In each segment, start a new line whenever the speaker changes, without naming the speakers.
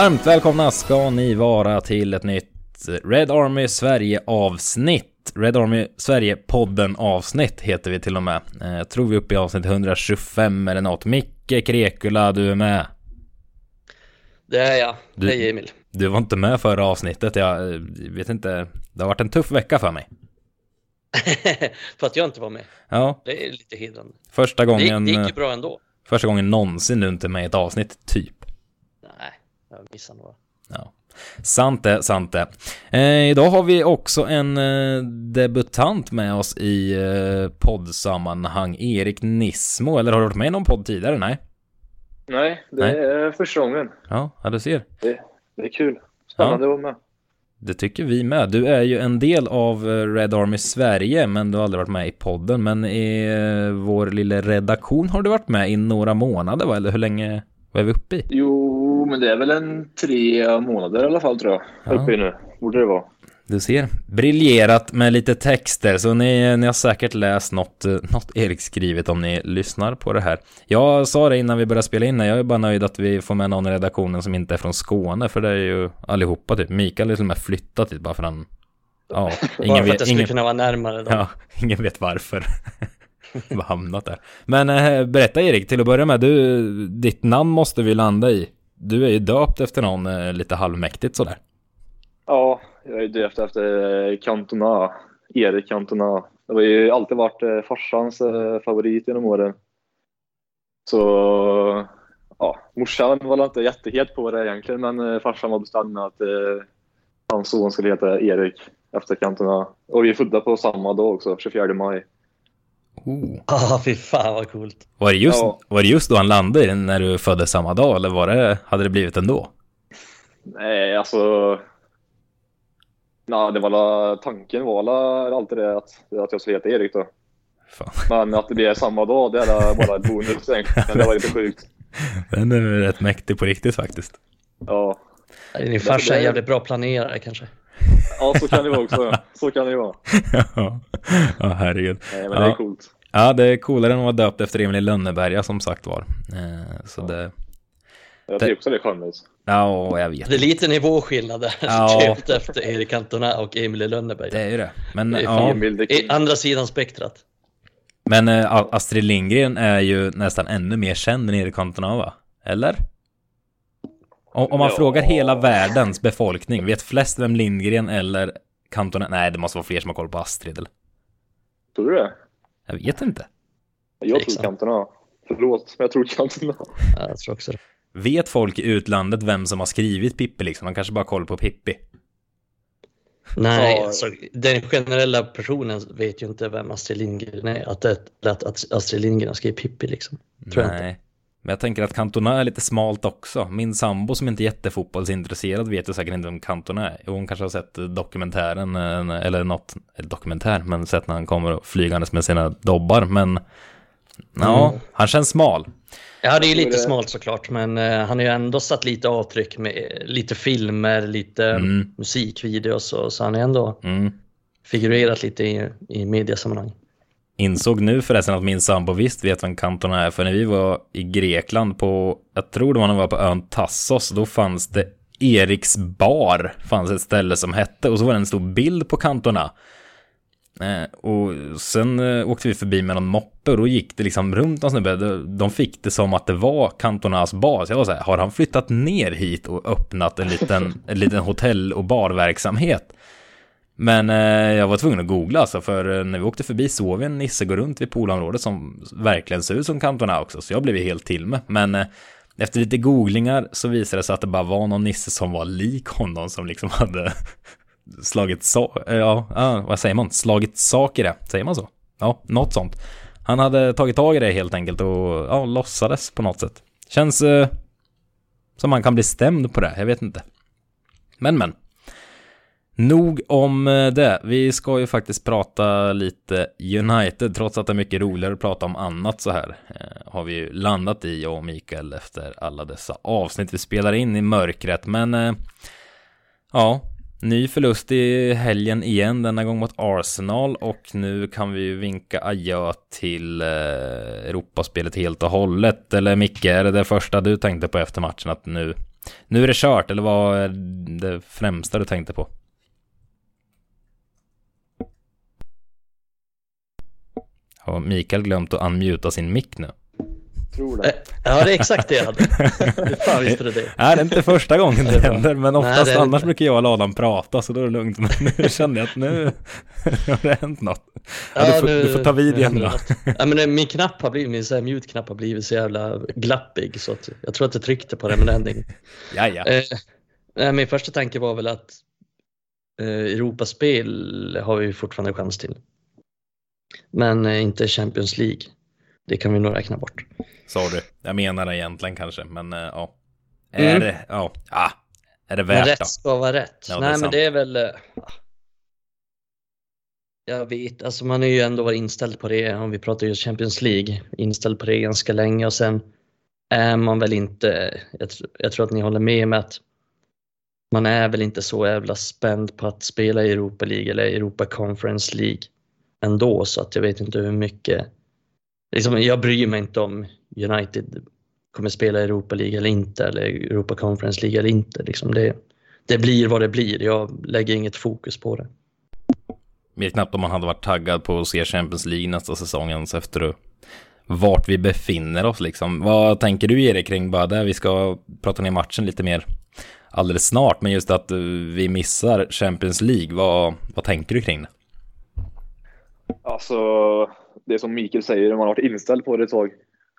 Varmt välkomna ska ni vara till ett nytt Red Army Sverige avsnitt. Red Army Sverige-podden avsnitt heter vi till och med. Eh, tror vi är uppe i avsnitt 125 eller något. Micke Krekula, du är med.
Det är jag.
Du-
Hej Emil.
Du var inte med förra avsnittet. Jag eh, vet inte. Det har varit en tuff vecka för mig.
För att jag inte var med.
Ja,
Det är lite hedrande.
första
Det,
gången,
det gick
eh,
ju bra ändå.
första gången någonsin du inte är med i ett avsnitt, typ.
Jag missade några.
Ja. Sant det, sant det. Eh, idag har vi också en eh, debutant med oss i eh, poddsammanhang, Erik Nismo. Eller har du varit med i någon podd tidigare? Nej?
Nej, det
Nej.
är första gången.
Ja, ja du ser.
Det, det är kul. Spännande att vara med.
Det tycker vi med. Du är ju en del av eh, Red Army Sverige, men du har aldrig varit med i podden. Men i eh, vår lilla redaktion har du varit med i några månader, va? Eller hur länge vad är vi uppe i?
Jo, men det är väl en tre månader i alla fall tror jag.
Ja.
Uppe i nu. Borde det vara.
Du ser. Briljerat med lite texter, så ni, ni har säkert läst något, eh, något Erik skrivit om ni lyssnar på det här. Jag sa det innan vi började spela in, jag är bara nöjd att vi får med någon i redaktionen som inte är från Skåne, för det är ju allihopa typ. Mikael är till och med flyttat dit bara för han... Ja,
Bara
ingen
för att
vet,
jag skulle
ingen,
kunna vara närmare dem.
ja, ingen vet varför. Bara hamnat där. Men eh, berätta Erik, till att börja med, du, ditt namn måste vi landa i. Du är ju döpt efter någon eh, lite halvmäktigt sådär.
Ja, jag är döpt efter eh, Cantona. Erik Cantona. Det har ju alltid varit eh, farsans favorit genom åren. Så ja, morsan var väl inte jättehet på det egentligen, men farsan var bestämd med att eh, hans son skulle heta Erik efter Cantona. Och vi är födda på samma dag också, 24 maj.
Oh.
Ah, fy fan vad coolt.
Var det, just,
Ja.
var det just då han landade när du föddes samma dag eller var det, hade det blivit ändå?
Nej, alltså... Nej, det var la, tanken var la, alltid det att, att jag skulle heta Erik då.
Fan.
Men att det blir samma dag, det är bara ett bonus egentligen. Men det var lite sjukt.
Den är rätt mäktig på riktigt faktiskt.
Ja,
Din farsa är en jävligt bra planerare kanske.
Ja så kan det vara också. Så kan det vara.
ja, ja, herregud.
Nej, men
Ja.
det är coolt.
Ja, det är coolare än att vara döpt efter Emil i Lönneberga som sagt var. Eh, så det,
Jag tycker också det är charmigt.
ja, jag vet.
Det är lite nivåskillnad där.
Ja.
Döpt efter Erik Cantona och Emil i Lönneberg.
Det är ju det. Men,
Det är
ja,
Emil,
andra sidan spektrat.
men eh, Astrid Lindgren är ju nästan ännu mer känd än Erik Cantona va? Eller? Om, om man
Ja.
frågar hela världens befolkning, vet flest vem Lindgren eller Cantona? Nej, det måste vara fler som har koll på Astrid eller?
Tror du det?
Jag vet inte.
Jag tror. Cantona. Förlåt, men jag tror Cantona.
Ja, jag tror också det.
Vet folk i utlandet vem som har skrivit Pippi liksom? Man kanske bara har koll på Pippi.
Nej,
Ja.
alltså, den generella personen vet ju inte vem Astrid Lindgren är. Att, att, att Astrid Lindgren har skrivit Pippi liksom. Tror jag inte.
Men jag tänker att Cantona är lite smalt också. Min sambo som inte är jättefotbollsintresserad vet ju säkert inte vem Cantona är. Hon kanske har sett dokumentären, eh, eller något, eller dokumentär, men sett när han kommer flygandes med sina dobbar. Men ja,
Mm.
han känns smal.
Ja, det är ju lite
det-
smalt såklart, men eh, han har ju ändå satt lite avtryck med eh, lite filmer, lite
Mm.
musikvideos och så han har ändå
Mm.
figurerat lite i, i mediasammanhang.
Insåg nu förresten att min sambo visst vet vem Cantona är, för när vi var i Grekland på, jag tror det var när vi var på ön Tassos, då fanns det Eriks bar, fanns ett ställe som hette, och så var det en stor bild på Cantona. Eh, och sen eh, åkte vi förbi med någon moppe och då gick det liksom runt någon snubbe. De, de fick det som att det var Cantonas bar. Så jag var så här, har han flyttat ner hit och öppnat en liten, en liten hotell och barverksamhet? Men eh, jag var tvungen att googla alltså, för eh, när vi åkte förbi såg vi en nisse gå runt vid poolområdet som verkligen ser ut som Cantona också, så jag blev ju helt till med. Men eh, efter lite googlingar så visade det sig att det bara var någon nisse som var lik honom som liksom hade slagit så, eh, ja, ja, vad säger man, slagit sak i det, säger man så? Ja, något sånt. Han hade tagit tag i det helt enkelt och ja, låtsades på något sätt. Känns eh, som man kan bli stämd på det, jag vet inte. Men men. Nog om eh, det. Vi ska ju faktiskt prata lite United, trots att det är mycket roligare att prata om annat så här. Eh, har vi ju landat i, jag och Mikael, efter alla dessa avsnitt vi spelar in i mörkret. Men eh, ja, ny förlust i helgen igen, denna gång mot Arsenal. Och nu kan vi ju vinka adjö till Europaspelet helt och hållet. Eller Micke, är det det första du tänkte på efter matchen? Att nu, nu är det kört, eller vad är det främsta du tänkte på? Har Mikael glömt att unmuta sin mick nu?
Tror det.
Eh, Ja, det är exakt det jag hade. Hur fan visste du det?
Nej, det är inte första gången det händer, men
Nej,
oftast
det är
annars
inte.
brukar jag och Adam prata, så då är det lugnt. Men nu kände jag att nu har det hänt något. Ja, du, får,
nu-
du får ta vid
nu
igen då.
Ja, men min knapp har blivit, min så här mute-knapp har blivit så jävla glappig så att jag tror att jag tryckte på det men det hände inget.
Ja, ja.
Eh, nej, min första tanke var väl att eh, Europaspel har vi fortfarande chans till. Men eh, inte Champions League. Det kan vi nog räkna bort.
Du. Jag menar det egentligen kanske, men eh, ja. Är
Mm.
det, ja, ah, är det
Men
värt
rätt
då?
ska vara rätt.
Ja, det är
nej, men
sant.
det är väl... eh, Jag vet, alltså man har ju ändå varit inställd på det, om vi pratar just Champions League, inställd på det ganska länge och sen är man väl inte, jag, jag tror att ni håller med med att man är väl inte så jävla spänd på att spela i Europa League eller Europa Conference League ändå så att jag vet inte hur mycket, liksom, jag bryr mig inte om United kommer spela i Europa League eller inte eller Europa Conference League eller inte. Liksom det, det blir vad det blir, jag lägger inget fokus på det.
Vet knappt om man hade varit taggad på att se Champions League nästa säsong ens efter vart vi befinner oss liksom. Vad tänker du Erik kring bara det? Vi ska prata ner matchen lite mer alldeles snart, men just att eh, vi missar Champions League, vad, vad tänker du kring det?
Alltså, det är som Mikael säger, man har varit inställd på det ett tag.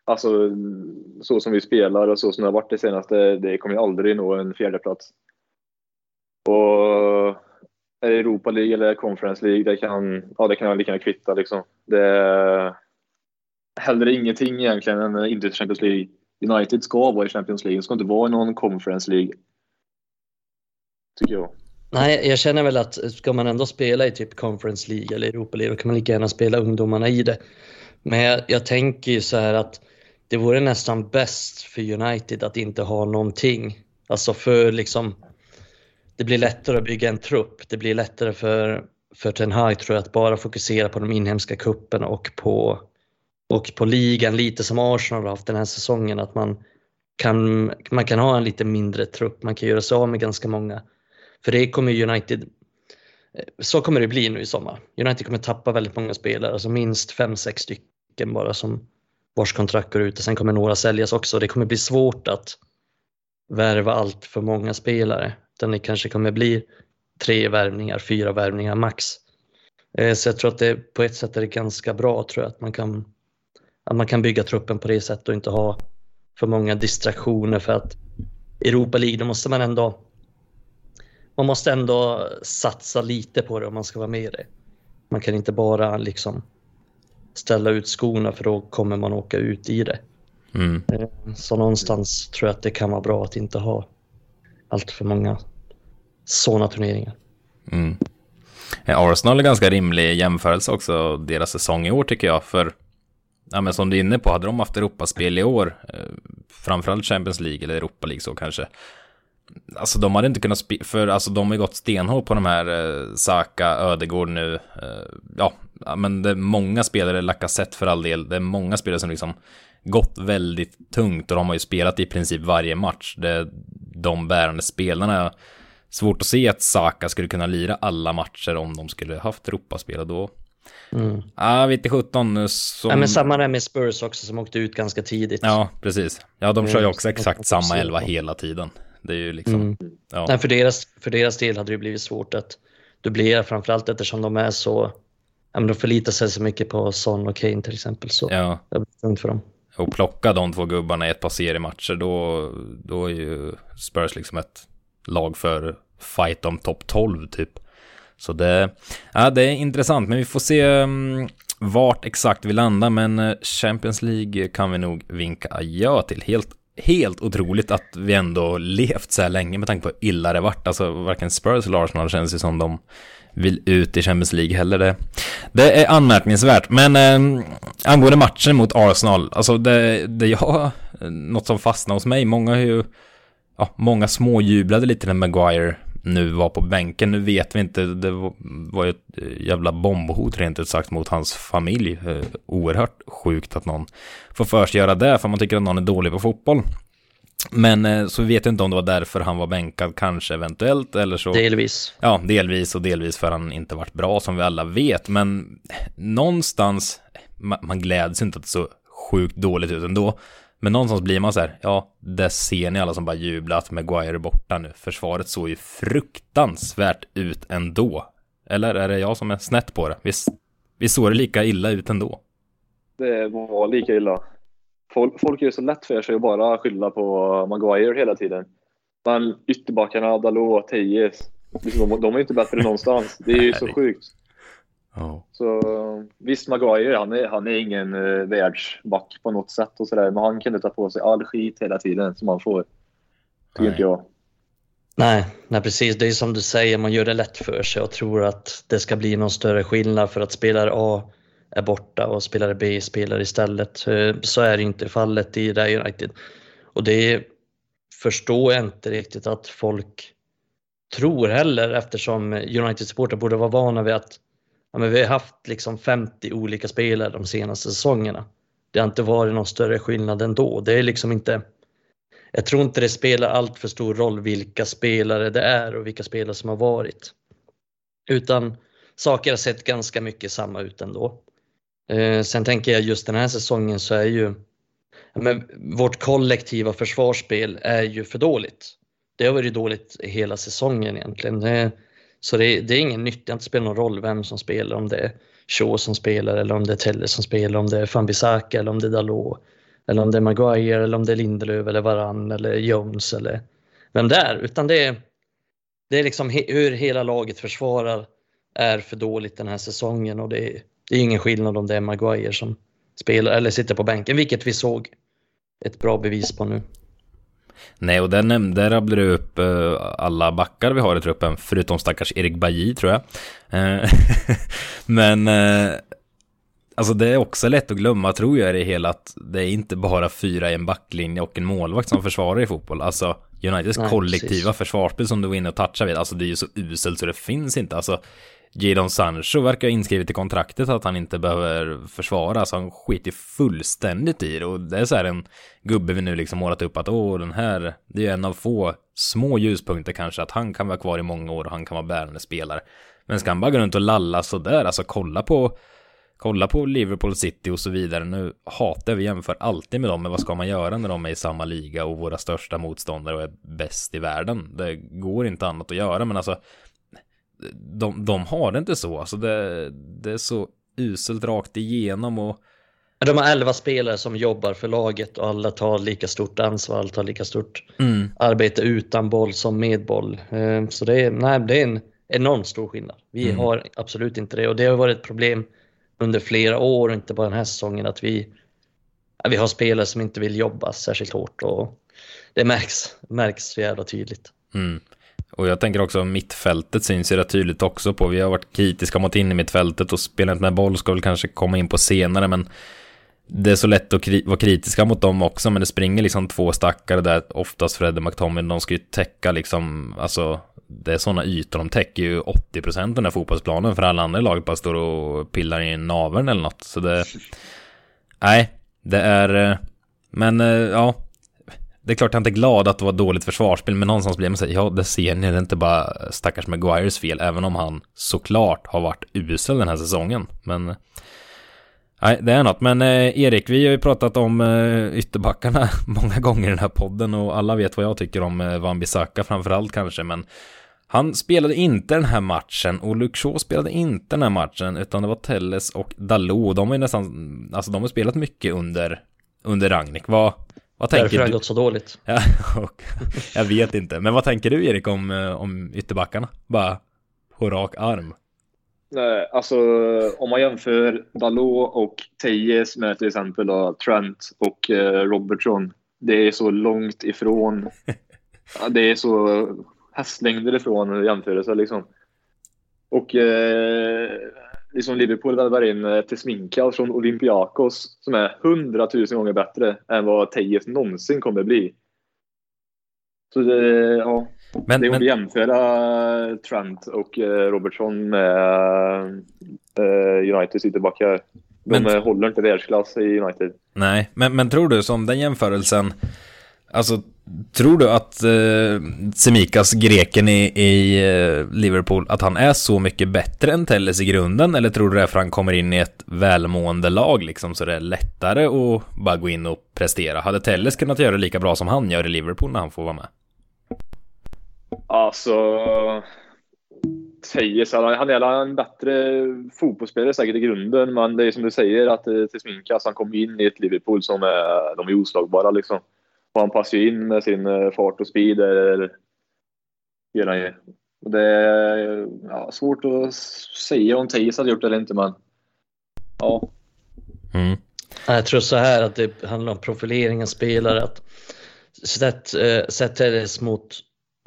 Alltså, så som vi spelar och så som det har varit det senaste, det kommer ju aldrig nå en fjärde plats. Och är det Europa League eller Conference League, det kan, ja, det kan jag lika gärna kvitta liksom. Det är hellre ingenting egentligen än inte Champions League. United ska vara i Champions League, det ska inte vara i någon Conference League. Tycker jag.
Nej, jag känner väl att ska man ändå spela i typ Conference League eller Europa League, då kan man lika gärna spela ungdomarna i det. Men jag, jag tänker ju så här att det vore nästan bäst för United att inte ha någonting. Alltså för liksom, det blir lättare att bygga en trupp. Det blir lättare för, för Ten Hag tror jag att bara fokusera på de inhemska kupperna och på, och på ligan, lite som Arsenal har haft den här säsongen, att man kan, man kan ha en lite mindre trupp, man kan göra sig av med ganska många. För det kommer United, eh, så kommer det bli nu i sommar. United kommer tappa väldigt många spelare, alltså minst 5-6 stycken bara som vars kontrakt går ut och sen kommer några säljas också. Det kommer bli svårt att värva allt för många spelare. Utan det kanske kommer bli tre värvningar, fyra värvningar max. Eh, så jag tror att det på ett sätt är det ganska bra tror jag att man kan, att man kan bygga truppen på det sättet och inte ha för många distraktioner för att Europa League, då måste man ändå man måste ändå satsa lite på det om man ska vara med i det. Man kan inte bara liksom ställa ut skorna för då kommer man åka ut i det.
Mm.
Eh, Så någonstans tror jag att det kan vara bra att inte ha allt för många sådana turneringar.
Mm. Eh, Arsenal är ganska rimlig jämförelse också, deras säsong i år tycker jag. För, ja men som du är inne på, hade de haft Europaspel i år, eh, framförallt Champions League eller Europa League så kanske. Alltså de hade inte kunnat spela, för alltså de har ju gått stenhårt på de här eh, Saka, Ödegård nu. Eh, ja, men det är många spelare, Lacazette för all del, det är många spelare som liksom gått väldigt tungt och de har ju spelat i princip varje match. Det de bärande spelarna Svårt att se att Saka skulle kunna lira alla matcher om de skulle haft Europaspel och då.
Mm.
Ja, ah, vet 17 som...
Ja, men samma där med Spurs också som åkte ut ganska tidigt.
Ja, precis. Ja, de kör ju
Mm,
också exakt samma elva hela tiden. Det är ju liksom,
Mm.
ja.
Nej, för, deras, för deras del hade det blivit svårt att dubblera framförallt eftersom de är så ja, men de förlitar sig så mycket på Son och Kane till exempel. Så
ja.
det blir tungt för dem.
Och plocka de två gubbarna i ett par seriematcher, då, då är ju Spurs liksom ett lag för fight om topp 12 typ. Så det, ja, det är intressant, men vi får se um, vart exakt vi landar, men eh, Champions League kan vi nog vinka adjö till. Helt, helt otroligt att vi ändå levt så här länge med tanke på hur illa det vart. Alltså varken Spurs eller Arsenal känns ju som de vill ut i Champions League heller. Det, det är anmärkningsvärt, men eh, angående matchen mot Arsenal, alltså det, det jag, eh, något som fastnade hos mig, många har ju, ja, många småjublade lite när Maguire nu var på bänken. Nu vet vi inte, det var, ju ett eh, jävla bombhot rent ut sagt mot hans familj. Eh, oerhört sjukt att någon får för sig göra det, för man tycker att någon är dålig på fotboll. Men eh, så vet jag inte om det var därför han var bänkad, kanske eventuellt, eller så.
Delvis.
Ja, delvis och delvis för han inte varit bra som vi alla vet. Men någonstans, man gläds inte att det så sjukt dåligt ut ändå. Men någonstans blir man så här, ja, det ser ni alla som bara jublat, Maguire är borta nu. Försvaret såg ju fruktansvärt ut ändå. Eller är det jag som är snett på det? Visst, visst såg det lika illa ut ändå?
Det var lika illa. Folk, folk är ju så lätt för sig att bara skylla på Maguire hela tiden. Men ytterbackarna, Dalot, Tejes, liksom, de, de är inte bättre någonstans. Det är ju så sjukt.
Oh.
Så visst, Maguire, han är, han är ingen uh, världsback på något sätt och sådär. Men han kunde ta på sig all skit hela tiden som han får. Tycker inte jag.
Nej, nej, precis. Det är som du säger, man gör det lätt för sig och tror att det ska bli någon större skillnad för att spelare A är borta och spelare B spelar istället. Eh, så är det inte fallet i det United. Och det förstår jag inte riktigt att folk tror heller eftersom United-supportrar borde vara vana vid att ja, men vi har haft liksom 50 olika spelare de senaste säsongerna. Det har inte varit någon större skillnad ändå. Det är liksom inte jag tror inte det spelar allt för stor roll vilka spelare det är och vilka spelare som har varit. Utan saker har sett ganska mycket samma ut ändå. Eh, sen tänker jag just den här säsongen så är ju men vårt kollektiva försvarsspel är ju för dåligt. Det har varit dåligt hela säsongen egentligen. Det, så det, det, är ingen nytt, det spelar inte någon roll vem som spelar, om det är Shaw som spelar eller om det är Telle som spelar, om det är Fanbisaka eller om det är Dalot eller om det är Maguire eller om det är Lindelöf eller Varann eller Jones eller vem det är. Utan det är, det är liksom hur hela laget försvarar är för dåligt den här säsongen och det är, det är ingen skillnad om det är Maguire som spelar eller sitter på bänken, vilket vi såg ett bra bevis på nu.
Nej, och där nämnde rabblade du upp uh, alla backar vi har i truppen, förutom stackars Erik Bajy tror jag. Uh, men uh, Alltså det är också lätt att glömma tror jag i det hela att det är inte bara fyra i en backlinje och en målvakt som försvarar i fotboll. Alltså Uniteds kollektiva försvarsspel som du var inne och touchade vid, alltså det är ju så uselt så det finns inte. Alltså Jadon Sancho verkar inskrivet i kontraktet att han inte behöver försvara, så han skiter fullständigt i det och det är så här en gubbe vi nu liksom målat upp att åh den här, det är en av få små ljuspunkter kanske att han kan vara kvar i många år och han kan vara bärande spelare. Men ska han bara gå runt och lalla sådär, alltså kolla på Kolla på Liverpool City och så vidare. Nu hatar vi jämför alltid med dem, men vad ska man göra när de är i samma liga och våra största motståndare och är bäst i världen? Det går inte annat att göra, men alltså de, de har det inte så. Alltså det, det är så uselt rakt igenom och
de har elva spelare som jobbar för laget och alla tar lika stort ansvar, alla tar lika stort mm. arbete utan boll som med boll. Eh, så det är, nej, det är en enormt stor skillnad. Vi mm. har absolut inte det och det har varit ett problem under flera år och inte bara den här säsongen att vi, vi har spelare som inte vill jobba särskilt hårt och det märks, märks så jävla tydligt.
Mm. Och jag tänker också mittfältet syns ju rätt tydligt också på. Vi har varit kritiska mot in i mittfältet och spelandet med boll ska väl kanske komma in på senare men det är så lätt att kri vara kritiska mot dem också men det springer liksom två stackare där oftast Fred och McTominay de ska ju täcka liksom alltså det är sådana ytor, de täcker ju 80% av den här fotbollsplanen för alla andra lag bara står och pillar i naveln eller något. Så det... Nej, det är... Men ja, det är klart jag inte är glad att det var dåligt försvarsspel, men någonstans blir man så ja det ser ni, det är inte bara stackars Maguires fel, även om han såklart har varit usel den här säsongen. Men Nej, det är något. Men eh, Erik, vi har ju pratat om eh, ytterbackarna många gånger i den här podden och alla vet vad jag tycker om eh, Van Bissaka framförallt kanske, men han spelade inte den här matchen och Luke spelade inte den här matchen utan det var Telles och Dalot. De har ju nästan, alltså de har spelat mycket under, under Ragnik. Vad, vad tänker
Därför har det gått så dåligt.
Ja, och, jag vet inte. Men vad tänker du Erik om, eh, om ytterbackarna? Bara på rak arm.
Nej, alltså om man jämför Dalot och Tejes med till exempel då, Trent och eh, Robertson. Det är så långt ifrån. det är så hästlängder ifrån jämförelse liksom. Och eh, liksom Liverpool värvar in eh, Tesminka från Olympiakos som är hundratusen gånger bättre än vad Tejes någonsin kommer bli. Så det, ja, men, det är att jämföra Trent och eh, Robertson med Uniteds ytterbackar. De men, håller inte världsklass i United.
Nej, men, men tror du som den jämförelsen, alltså Tror du att eh, Semikas, greken i, i eh, Liverpool, att han är så mycket bättre än Telles i grunden? Eller tror du det är för att han kommer in i ett välmående lag liksom så det är lättare att bara gå in och prestera? Hade Telles kunnat göra det lika bra som han gör i Liverpool när han får vara med?
Alltså, säger han är en bättre fotbollsspelare säkert i grunden, men det är som du säger att eh, Semikas, han kom in i ett Liverpool som är, de är oslagbara liksom. Och han passar ju in med sin eh, fart och speed. Eller, gör han ju. Det är ja, svårt att säga om Teis hade gjort det eller inte, men ja.
Mm. Jag tror så här att det handlar om profilering av spelare. Att sätt, äh, sätt Teres mot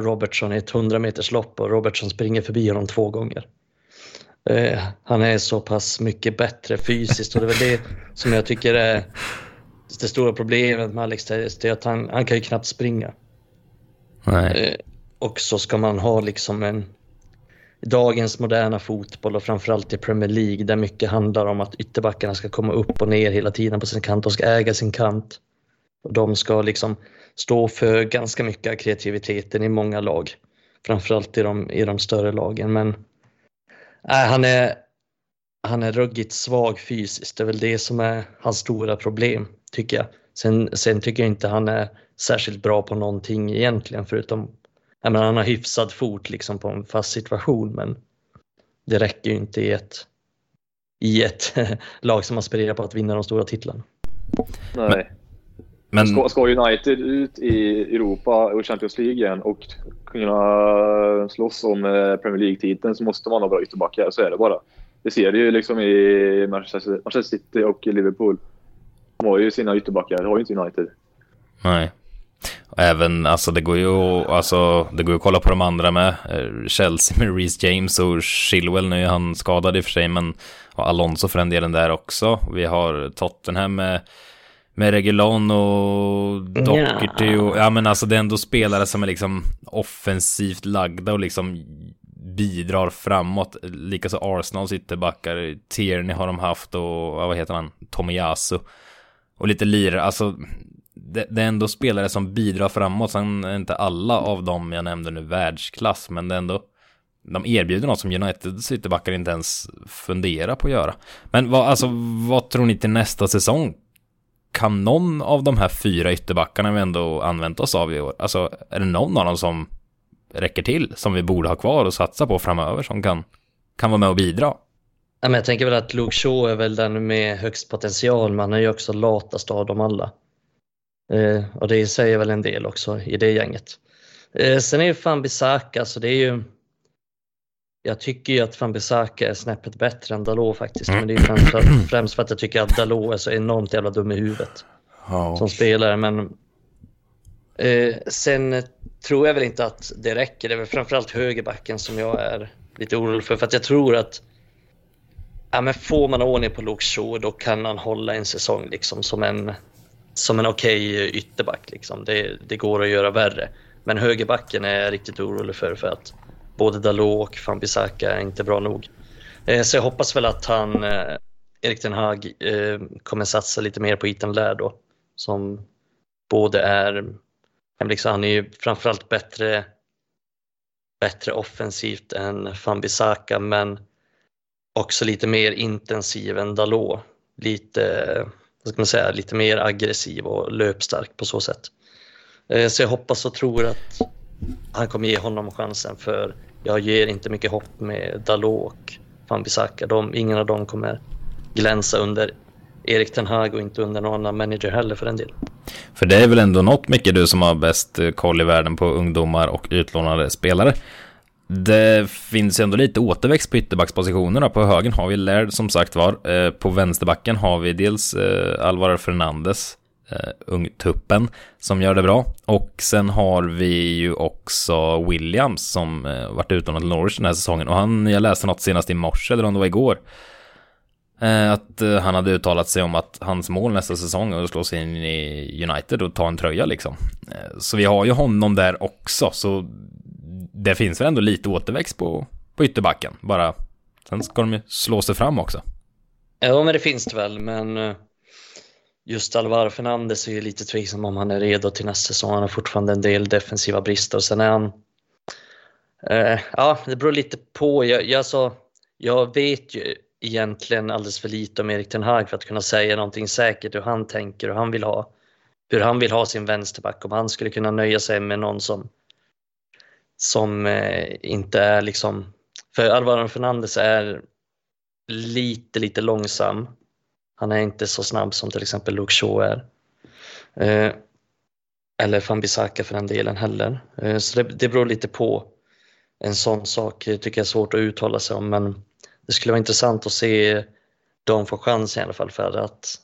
Robertson i ett 100 meters lopp och Robertson springer förbi honom två gånger. Eh, han är så pass mycket bättre fysiskt och det är väl det som jag tycker är det stora problemet med Alex. Det är att han, han kan ju knappt springa. Eh, och så ska man ha liksom en dagens moderna fotboll och framförallt i Premier League där mycket handlar om att ytterbackarna ska komma upp och ner hela tiden på sin kant och ska äga sin kant. Och de ska liksom stå för ganska mycket av kreativiteten i många lag. Framförallt i de, i de större lagen. Men äh, han, är, han är ruggigt svag fysiskt. Det är väl det som är hans stora problem, tycker jag. Sen, sen tycker jag inte han är särskilt bra på någonting egentligen, förutom jag menar, han har hyfsad fot liksom på en fast situation, men det räcker ju inte i ett, i ett lag som aspirerar på att vinna de stora titlarna.
Nej. Men... Ska, ska United ut i Europa och Champions League igen och kunna slåss om eh, Premier League-titeln så måste man ha bra ytterbackar. Så är det bara. Det ser du ju liksom i Manchester, Manchester City och Liverpool. De har ju sina ytterbackar, det har ju inte United.
Nej. Även, alltså det går ju alltså, det går att kolla på de andra med. Eh, Chelsea med Reece James och Chilwell, nu är han skadad i och för sig, men och Alonso för den delen där också. Vi har Tottenham med med Regulon och Doherty och, ja men alltså det är ändå spelare som är liksom offensivt lagda och liksom bidrar framåt. Likaså Arsenals ytterbackar, Tierney har de haft och, vad heter han, Tomiyasu. Och lite lirare, alltså det, det, är ändå spelare som bidrar framåt. Sen är inte alla av dem jag nämnde nu världsklass, men det är ändå de erbjuder något som Uniteds ytterbackar inte ens funderar på att göra. Men vad, alltså, vad tror ni till nästa säsong? kan någon av de här fyra ytterbackarna vi ändå använt oss av i år, alltså är det någon av dem som räcker till, som vi borde ha kvar och satsa på framöver, som kan, kan vara med och bidra?
Ja, men jag tänker väl att Luke Shaw är väl den med högst potential, men han är ju också latast av dem alla. Eh, och det säger väl en del också i det gänget. Eh, sen är ju fan Bisaka, så det är ju jag tycker ju att Fambisaka är snäppet bättre än Dalot faktiskt. Men det är främst för, främst för att jag tycker att Dalot är så enormt jävla dum i huvudet. Oh. Som spelare. Men eh, sen tror jag väl inte att det räcker. Det är väl framförallt högerbacken som jag är lite orolig för. För att jag tror att ja, men får man ordning på Luke Shaw då kan han hålla en säsong liksom som en, som en okej okay ytterback. Liksom. Det, det går att göra värre. Men högerbacken är jag riktigt orolig för. för att både Dalot och Fambisaka är inte bra nog. Eh, så jag hoppas väl att han, eh, Erik Ten Hag, eh, kommer satsa lite mer på Ethan Lair då, som både är, liksom, han är ju framförallt bättre, bättre offensivt än Fambisaka men också lite mer intensiv än Dalot. Lite, vad ska man säga, lite mer aggressiv och löpstark på så sätt. Eh, så jag hoppas och tror att han kommer ge honom chansen för jag ger inte mycket hopp med Dalot och Fambisaka. Ingen av dem kommer glänsa under Erik Ten Hag och inte under någon annan manager heller för en del.
För det är väl ändå något mycket du som har bäst koll i världen på ungdomar och utlånade spelare. Det finns ju ändå lite återväxt på ytterbackspositionerna. På högen har vi Laird som sagt var. Eh, på vänsterbacken har vi dels eh, Alvaro Fernandes eh, ungtuppen som gör det bra. Och sen har vi ju också Williams som varit utan till Norwich den här säsongen. Och han, jag läste något senast i morse, eller om det var igår. Att han hade uttalat sig om att hans mål nästa säsong är att slå sig in i United och ta en tröja liksom. så vi har ju honom där också, så det finns väl ändå lite återväxt på, på ytterbacken. Bara, sen ska de ju slå sig fram också.
Ja, men det finns det väl, men eh, just Alvaro Fernandes är ju lite tveksam om han är redo till nästa säsong. Han har fortfarande en del defensiva brister. Sen är han... Eh, ja, det beror lite på. Jag, jag, så, jag vet ju egentligen alldeles för lite om Erik Ten Hag för att kunna säga någonting säkert hur han tänker och han vill ha. Hur han vill ha sin vänsterback. Om han skulle kunna nöja sig med någon som, som eh, inte är liksom... För Alvaro Fernandes är lite, lite långsam. Han är inte så snabb som till exempel Luke Shaw är. Eh, eller Fambisaka för den delen heller. Eh, så det, det beror lite på. En sån sak tycker jag är svårt att uttala sig om men det skulle vara intressant att se dem få chansen i alla fall för att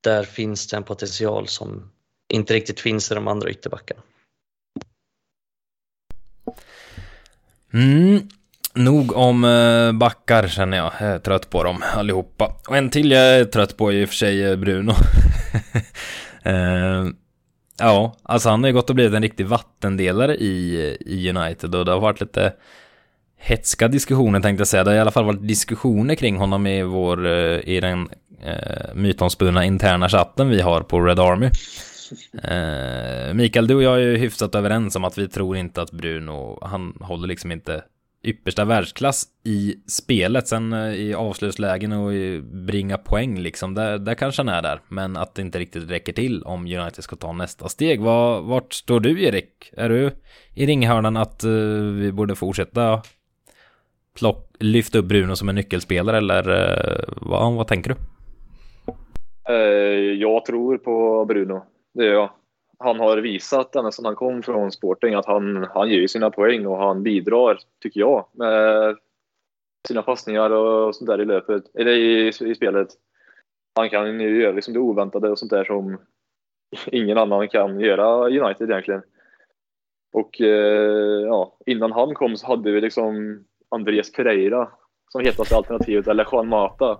där finns det en potential som inte riktigt finns i de andra ytterbackarna.
Mm. Nog om eh, backar känner jag. Jag är trött på dem allihopa. Och en till jag är trött på är i och för sig eh, Bruno. uh, ja, alltså han har ju gått och blivit en riktig vattendelare i, i United och det har varit lite hetska diskussioner tänkte jag säga. Det har i alla fall varit diskussioner kring honom i vår, i den uh, mytomspunna interna chatten vi har på Red Army. Eh, Mikael, du och jag är ju hyfsat överens om att vi tror inte att Bruno, han håller liksom inte yppersta världsklass i spelet. Sen eh, i avslutslägen och i bringa poäng liksom, där, där kanske han är där. Men att det inte riktigt räcker till om United ska ta nästa steg. Var, vart står du Erik? Är du i ringhörnan att uh, vi borde fortsätta plock, lyfta upp Bruno som en nyckelspelare eller uh, vad, vad tänker du?
Eh, jag tror på Bruno, Eh, det gör jag han har visat ända sedan han kom från Sporting att han, han ger sina poäng och han bidrar, tycker jag, med sina passningar och sånt där i löpet, eller i, i spelet. Han kan ju göra liksom det oväntade och sånt där som ingen annan kan göra United egentligen. Och eh, ja, innan han kom så hade vi liksom Andreas Pereira som hetaste alternativet, eller Juan Mata.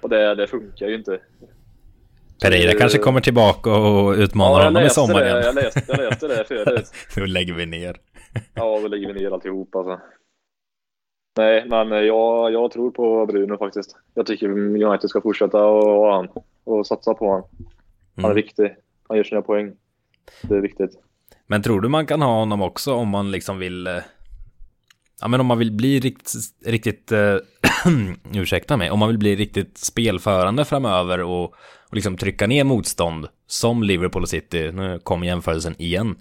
Och det, det funkar ju inte.
Pereira kanske kommer tillbaka och utmanar ja, honom i sommar igen.
Jag läste, jag läste det förut.
Då lägger vi ner.
ja, då lägger vi ner alltihop alltså. Nej, men jag, jag tror på Bruno faktiskt. Jag tycker United ska fortsätta och ha han och satsa på han. Han är mm. viktig. Han gör sina poäng. Det är viktigt.
Men tror du man kan ha honom också om man liksom vill eh, Ja men om man vill bli riktigt, riktigt uh, ursäkta mig, om man vill bli riktigt spelförande framöver och, och liksom trycka ner motstånd som Liverpool och City, nu kom jämförelsen igen.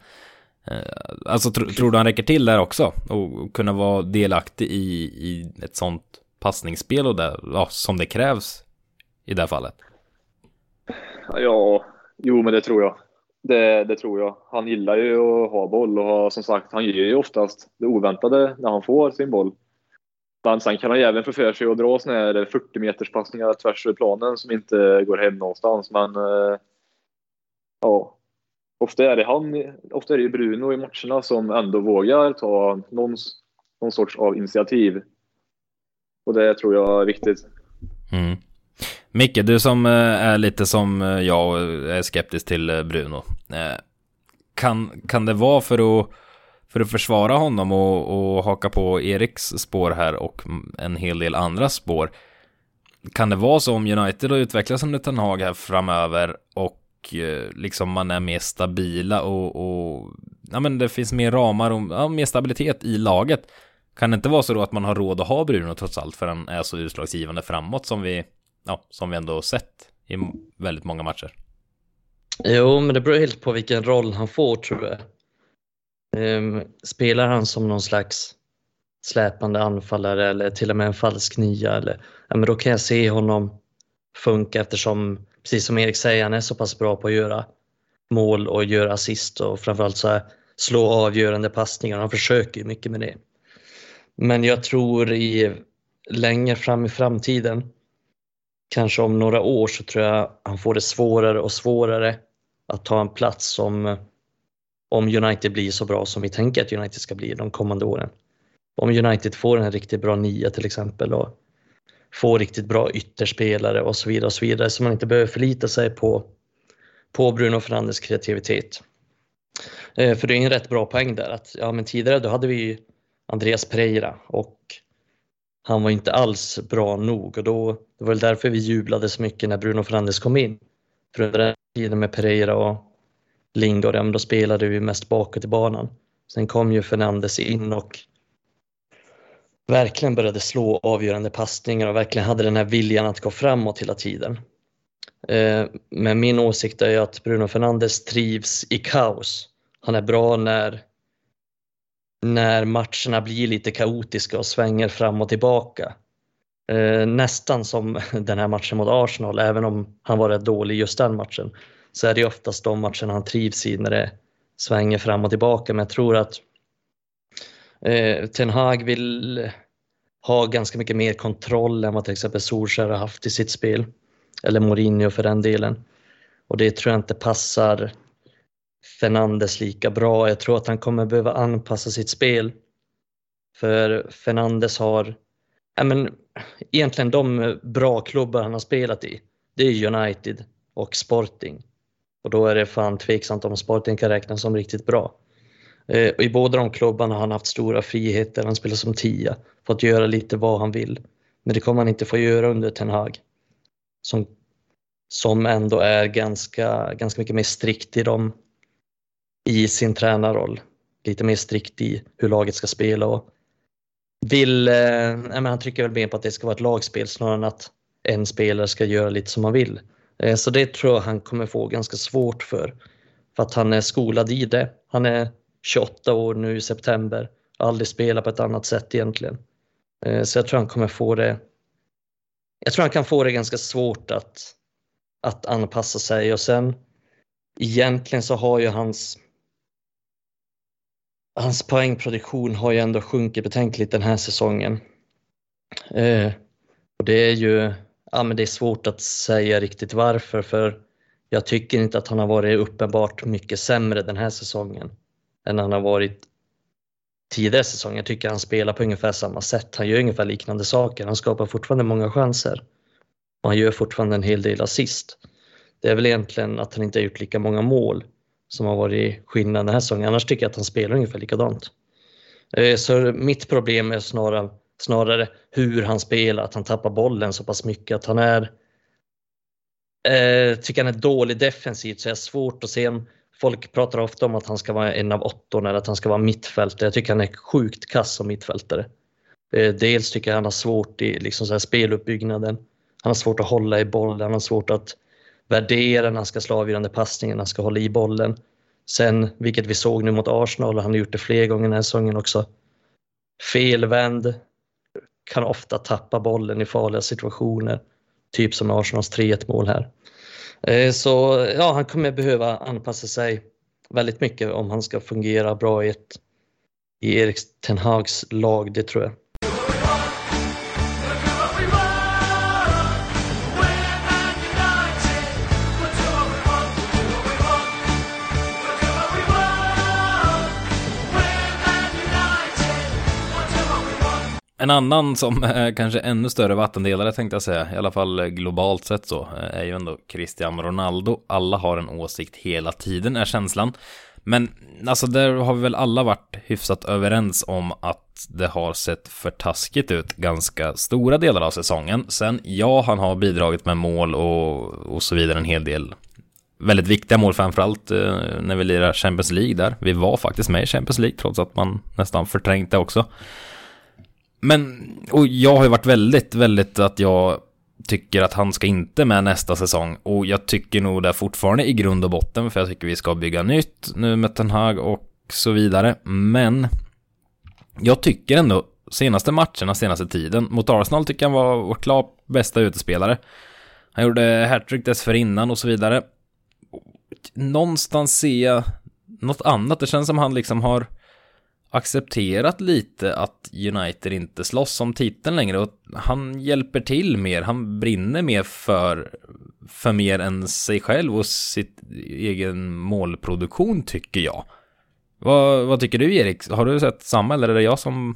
Eh, alltså tr tror du han räcker till där också och kunna vara delaktig i, i ett sånt passningsspel och där, ja, som det krävs i det här fallet?
Ja, jo men det tror jag. Det, det, tror jag. Han gillar ju att ha boll och som sagt, han ger ju oftast det oväntade när han får sin boll. Men sen kan han ju även få för sig att dra såna här 40 meters passningar tvärs över planen som inte går hem någonstans. Men eh, ja, ofta är det han, ofta är det Bruno i matcherna som ändå vågar ta någon, någon sorts av initiativ. Och det tror jag är viktigt.
Mm. Micke, du som eh, är lite som eh, jag och är skeptisk till eh, Bruno. Kan, kan det vara för att, för att försvara honom och, och haka på Eriks spår här och en hel del andra spår? Kan det vara så om United har utvecklats under Ten Hag här framöver och eh, liksom man är mer stabila och, och ja men det finns mer ramar och ja, mer stabilitet i laget. Kan det inte vara så då att man har råd att ha Bruno trots allt för han är så utslagsgivande framåt som vi ja, som vi ändå sett i väldigt många matcher.
Jo, men det beror helt på vilken roll han får tror jag. Ehm, spelar han som någon slags släpande anfallare eller till och med en falsk nia, eller, ja, men då kan jag se honom funka eftersom, precis som Erik säger, han är så pass bra på att göra mål och göra assist och framförallt så här, slå avgörande passningar. Han försöker ju mycket med det. Men jag tror i längre fram i framtiden kanske om några år så tror jag han får det svårare och svårare att ta en plats som om United blir så bra som vi tänker att United ska bli de kommande åren. Om United får en riktigt bra nia till exempel och får riktigt bra ytterspelare och så vidare och så vidare så man inte behöver förlita sig på, på Bruno Fernandes kreativitet. Eh, för det är en rätt bra poäng där att ja, men tidigare då hade vi Andreas Pereira och han var inte alls bra nog och då, det var väl därför vi jublade så mycket när Bruno Fernandes kom in. För under den tiden med Pereira och Lingard, ja, då spelade vi mest bakåt i banan. Sen kom ju Fernandes in och verkligen började slå avgörande passningar och verkligen hade den här viljan att gå framåt hela tiden. Eh, men min åsikt är ju att Bruno Fernandes trivs i kaos. Han är bra när, när matcherna blir lite kaotiska och svänger fram och tillbaka. Eh, nästan som den här matchen mot Arsenal, även om han var rätt dålig just den matchen, så är det oftast de matcherna han trivs i när det svänger fram och tillbaka. Men jag tror att eh, Ten Hag vill ha ganska mycket mer kontroll än vad till exempel Solskjaer har haft i sitt spel. Eller Mourinho för den delen. Och det tror jag inte passar Fernandes lika bra. Jag tror att han kommer behöva anpassa sitt spel. För Fernandes har, ja men egentligen de bra klubbar han har spelat i, det är United och Sporting. Och då är det fan tveksamt om Sporting kan räknas som riktigt bra. Eh, och I båda de klubbarna har han haft stora friheter, han spelar som tia, fått göra lite vad han vill. Men det kommer han inte få göra under Ten Hag. Som, som ändå är ganska, ganska mycket mer strikt i, dem, i sin tränarroll. Lite mer strikt i hur laget ska spela och vill, eh, men han trycker väl mer på att det ska vara ett lagspel snarare än att en spelare ska göra lite som han vill. Eh, så det tror jag han kommer få ganska svårt för. För att han är skolad i det. Han är 28 år nu i september. Aldrig spelat på ett annat sätt egentligen. Eh, så jag tror han kommer få det. Jag tror han kan få det ganska svårt att, att anpassa sig och sen egentligen så har ju hans hans poängproduktion har ju ändå sjunkit betänkligt den här säsongen. Eh, och det är ju ja, men det är svårt att säga riktigt varför för jag tycker inte att han har varit uppenbart mycket sämre den här säsongen än han har varit tidigare säsonger. Jag tycker han spelar på ungefär samma sätt. Han gör ungefär liknande saker. Han skapar fortfarande många chanser. Och han gör fortfarande en hel del assist. Det är väl egentligen att han inte har gjort lika många mål som har varit skillnaden den här säsongen. Annars tycker jag att han spelar ungefär likadant. Eh, så mitt problem är snarare, snarare hur han spelar, att han tappar bollen så pass mycket att han är eh, tycker han är dålig defensivt så är det svårt att se om Folk pratar ofta om att han ska vara en av åttorna eller att han ska vara mittfältare. Jag tycker han är sjukt kass som mittfältare. Eh, dels tycker jag han har svårt i liksom så här speluppbyggnaden. Han har svårt att hålla i bollen, han har svårt att värdera när han ska slå avgörande passningen, när han ska hålla i bollen. Sen, vilket vi såg nu mot Arsenal, och han har gjort det fler gånger den här säsongen också, felvänd, kan ofta tappa bollen i farliga situationer. Typ som Arsenals 3-1 mål här. Eh, så ja, han kommer behöva anpassa sig väldigt mycket om han ska fungera bra i, ett, i Erik Ten Hags lag, det tror jag.
En annan som är kanske ännu större vattendelare tänkte jag säga, i alla fall eh, globalt sett så, eh, är ju ändå Cristiano Ronaldo. Alla har en åsikt hela tiden, är känslan. Men alltså där har vi väl alla varit hyfsat överens om att det har sett för taskigt ut ganska stora delar av säsongen. Sen, ja, han har bidragit med mål och, och så vidare en hel del väldigt viktiga mål framförallt eh, när vi lirar Champions League där. Vi var faktiskt med i Champions League trots att man nästan förträngt det också. Men, och jag har ju varit väldigt, väldigt att jag tycker att han ska inte med nästa säsong. Och jag tycker nog det fortfarande i grund och botten, för jag tycker vi ska bygga nytt nu med Ten Hag och så vidare. Men jag tycker ändå senaste matcherna, senaste tiden, mot Arsenal tycker jag han var vår klart bästa utespelare. Han gjorde hattrick dessförinnan och så vidare. Någonstans ser jag något annat. Det känns som han liksom har accepterat lite att United inte slåss om titeln längre och han hjälper till mer, han brinner mer för, för mer än sig själv och sitt egen målproduktion tycker jag. Vad, vad tycker du Erik? Har du sett samma eller är det jag som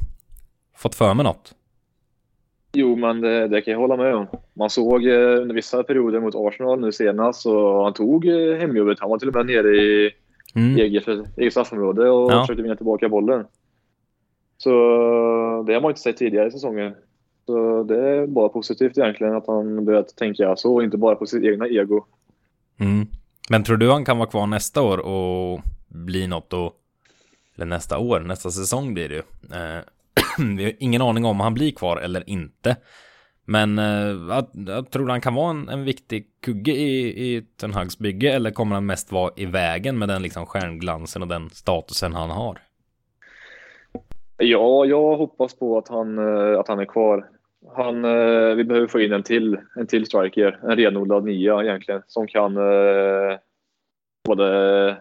fått för mig något?
Jo, men det, det kan jag hålla med om. Man såg eh, under vissa perioder mot Arsenal nu senast så han tog eh, hemjobbet. Han var till och med nere i mm. eget, eget straffområde och ja. försökte vinna tillbaka bollen. Så det har man inte sett tidigare i säsongen. Så det är bara positivt egentligen att han börjat tänka så och inte bara på sitt egna ego.
Mm. Men tror du han kan vara kvar nästa år och bli något och eller nästa år, nästa säsong blir det ju. Eh, vi har ingen aning om han blir kvar eller inte. Men eh, jag, jag tror han kan vara en, en viktig kugge i, i Ten Hags bygge eller kommer han mest vara i vägen med den liksom stjärnglansen och den statusen han har?
Ja, jag hoppas på att han, eh, att han är kvar. Han, eh, vi behöver få in en till, en till striker, en renodlad nia egentligen, som kan eh, både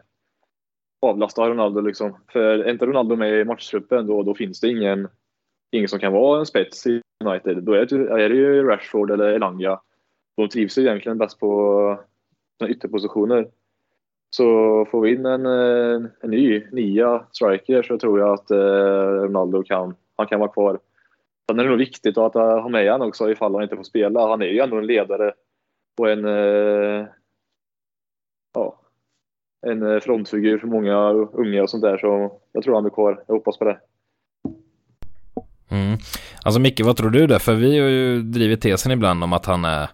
avlasta Ronaldo liksom. För är inte Ronaldo med i matchtruppen då, då finns det ingen, ingen som kan vara en spets i United. Då är det, är det ju Rashford eller Elanga. De trivs ju egentligen bäst på ytterpositioner. Så får vi in en, eh, en, ny nia striker så tror jag att eh, Ronaldo kan, han kan vara kvar. Sen är det nog viktigt att eh, ha med honom också ifall han inte får spela. Han är ju ändå en ledare och en, eh, ja, en eh, frontfigur för många unga och sånt där. Så jag tror han blir kvar. Jag hoppas på det.
Mm. Alltså Micke, vad tror du där? För vi har ju drivit tesen ibland om att han är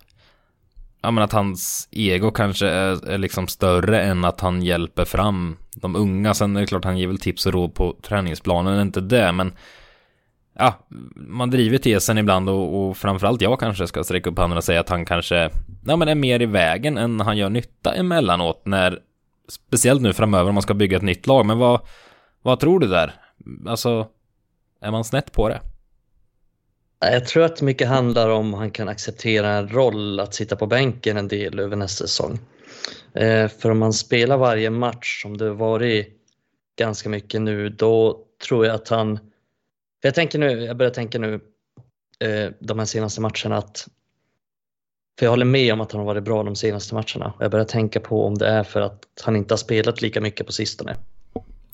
Ja men att hans ego kanske är, är liksom större än att han hjälper fram de unga. Sen är det klart han ger väl tips och råd på träningsplanen, inte det men Ja, man driver tesen ibland och, och framförallt jag kanske ska sträcka upp handen och säga att han kanske Ja men är mer i vägen än han gör nytta emellanåt när Speciellt nu framöver om man ska bygga ett nytt lag, men vad Vad tror du där? Alltså är man snett på det?
Jag tror att mycket handlar om han kan acceptera en roll att sitta på bänken en del över nästa säsong. Eh, för om man spelar varje match som det varit ganska mycket nu, då tror jag att han... Jag, tänker nu, jag börjar tänka nu eh, de här senaste matcherna att... För jag håller med om att han har varit bra de senaste matcherna. Jag börjar tänka på om det är för att han inte har spelat lika mycket på sistone.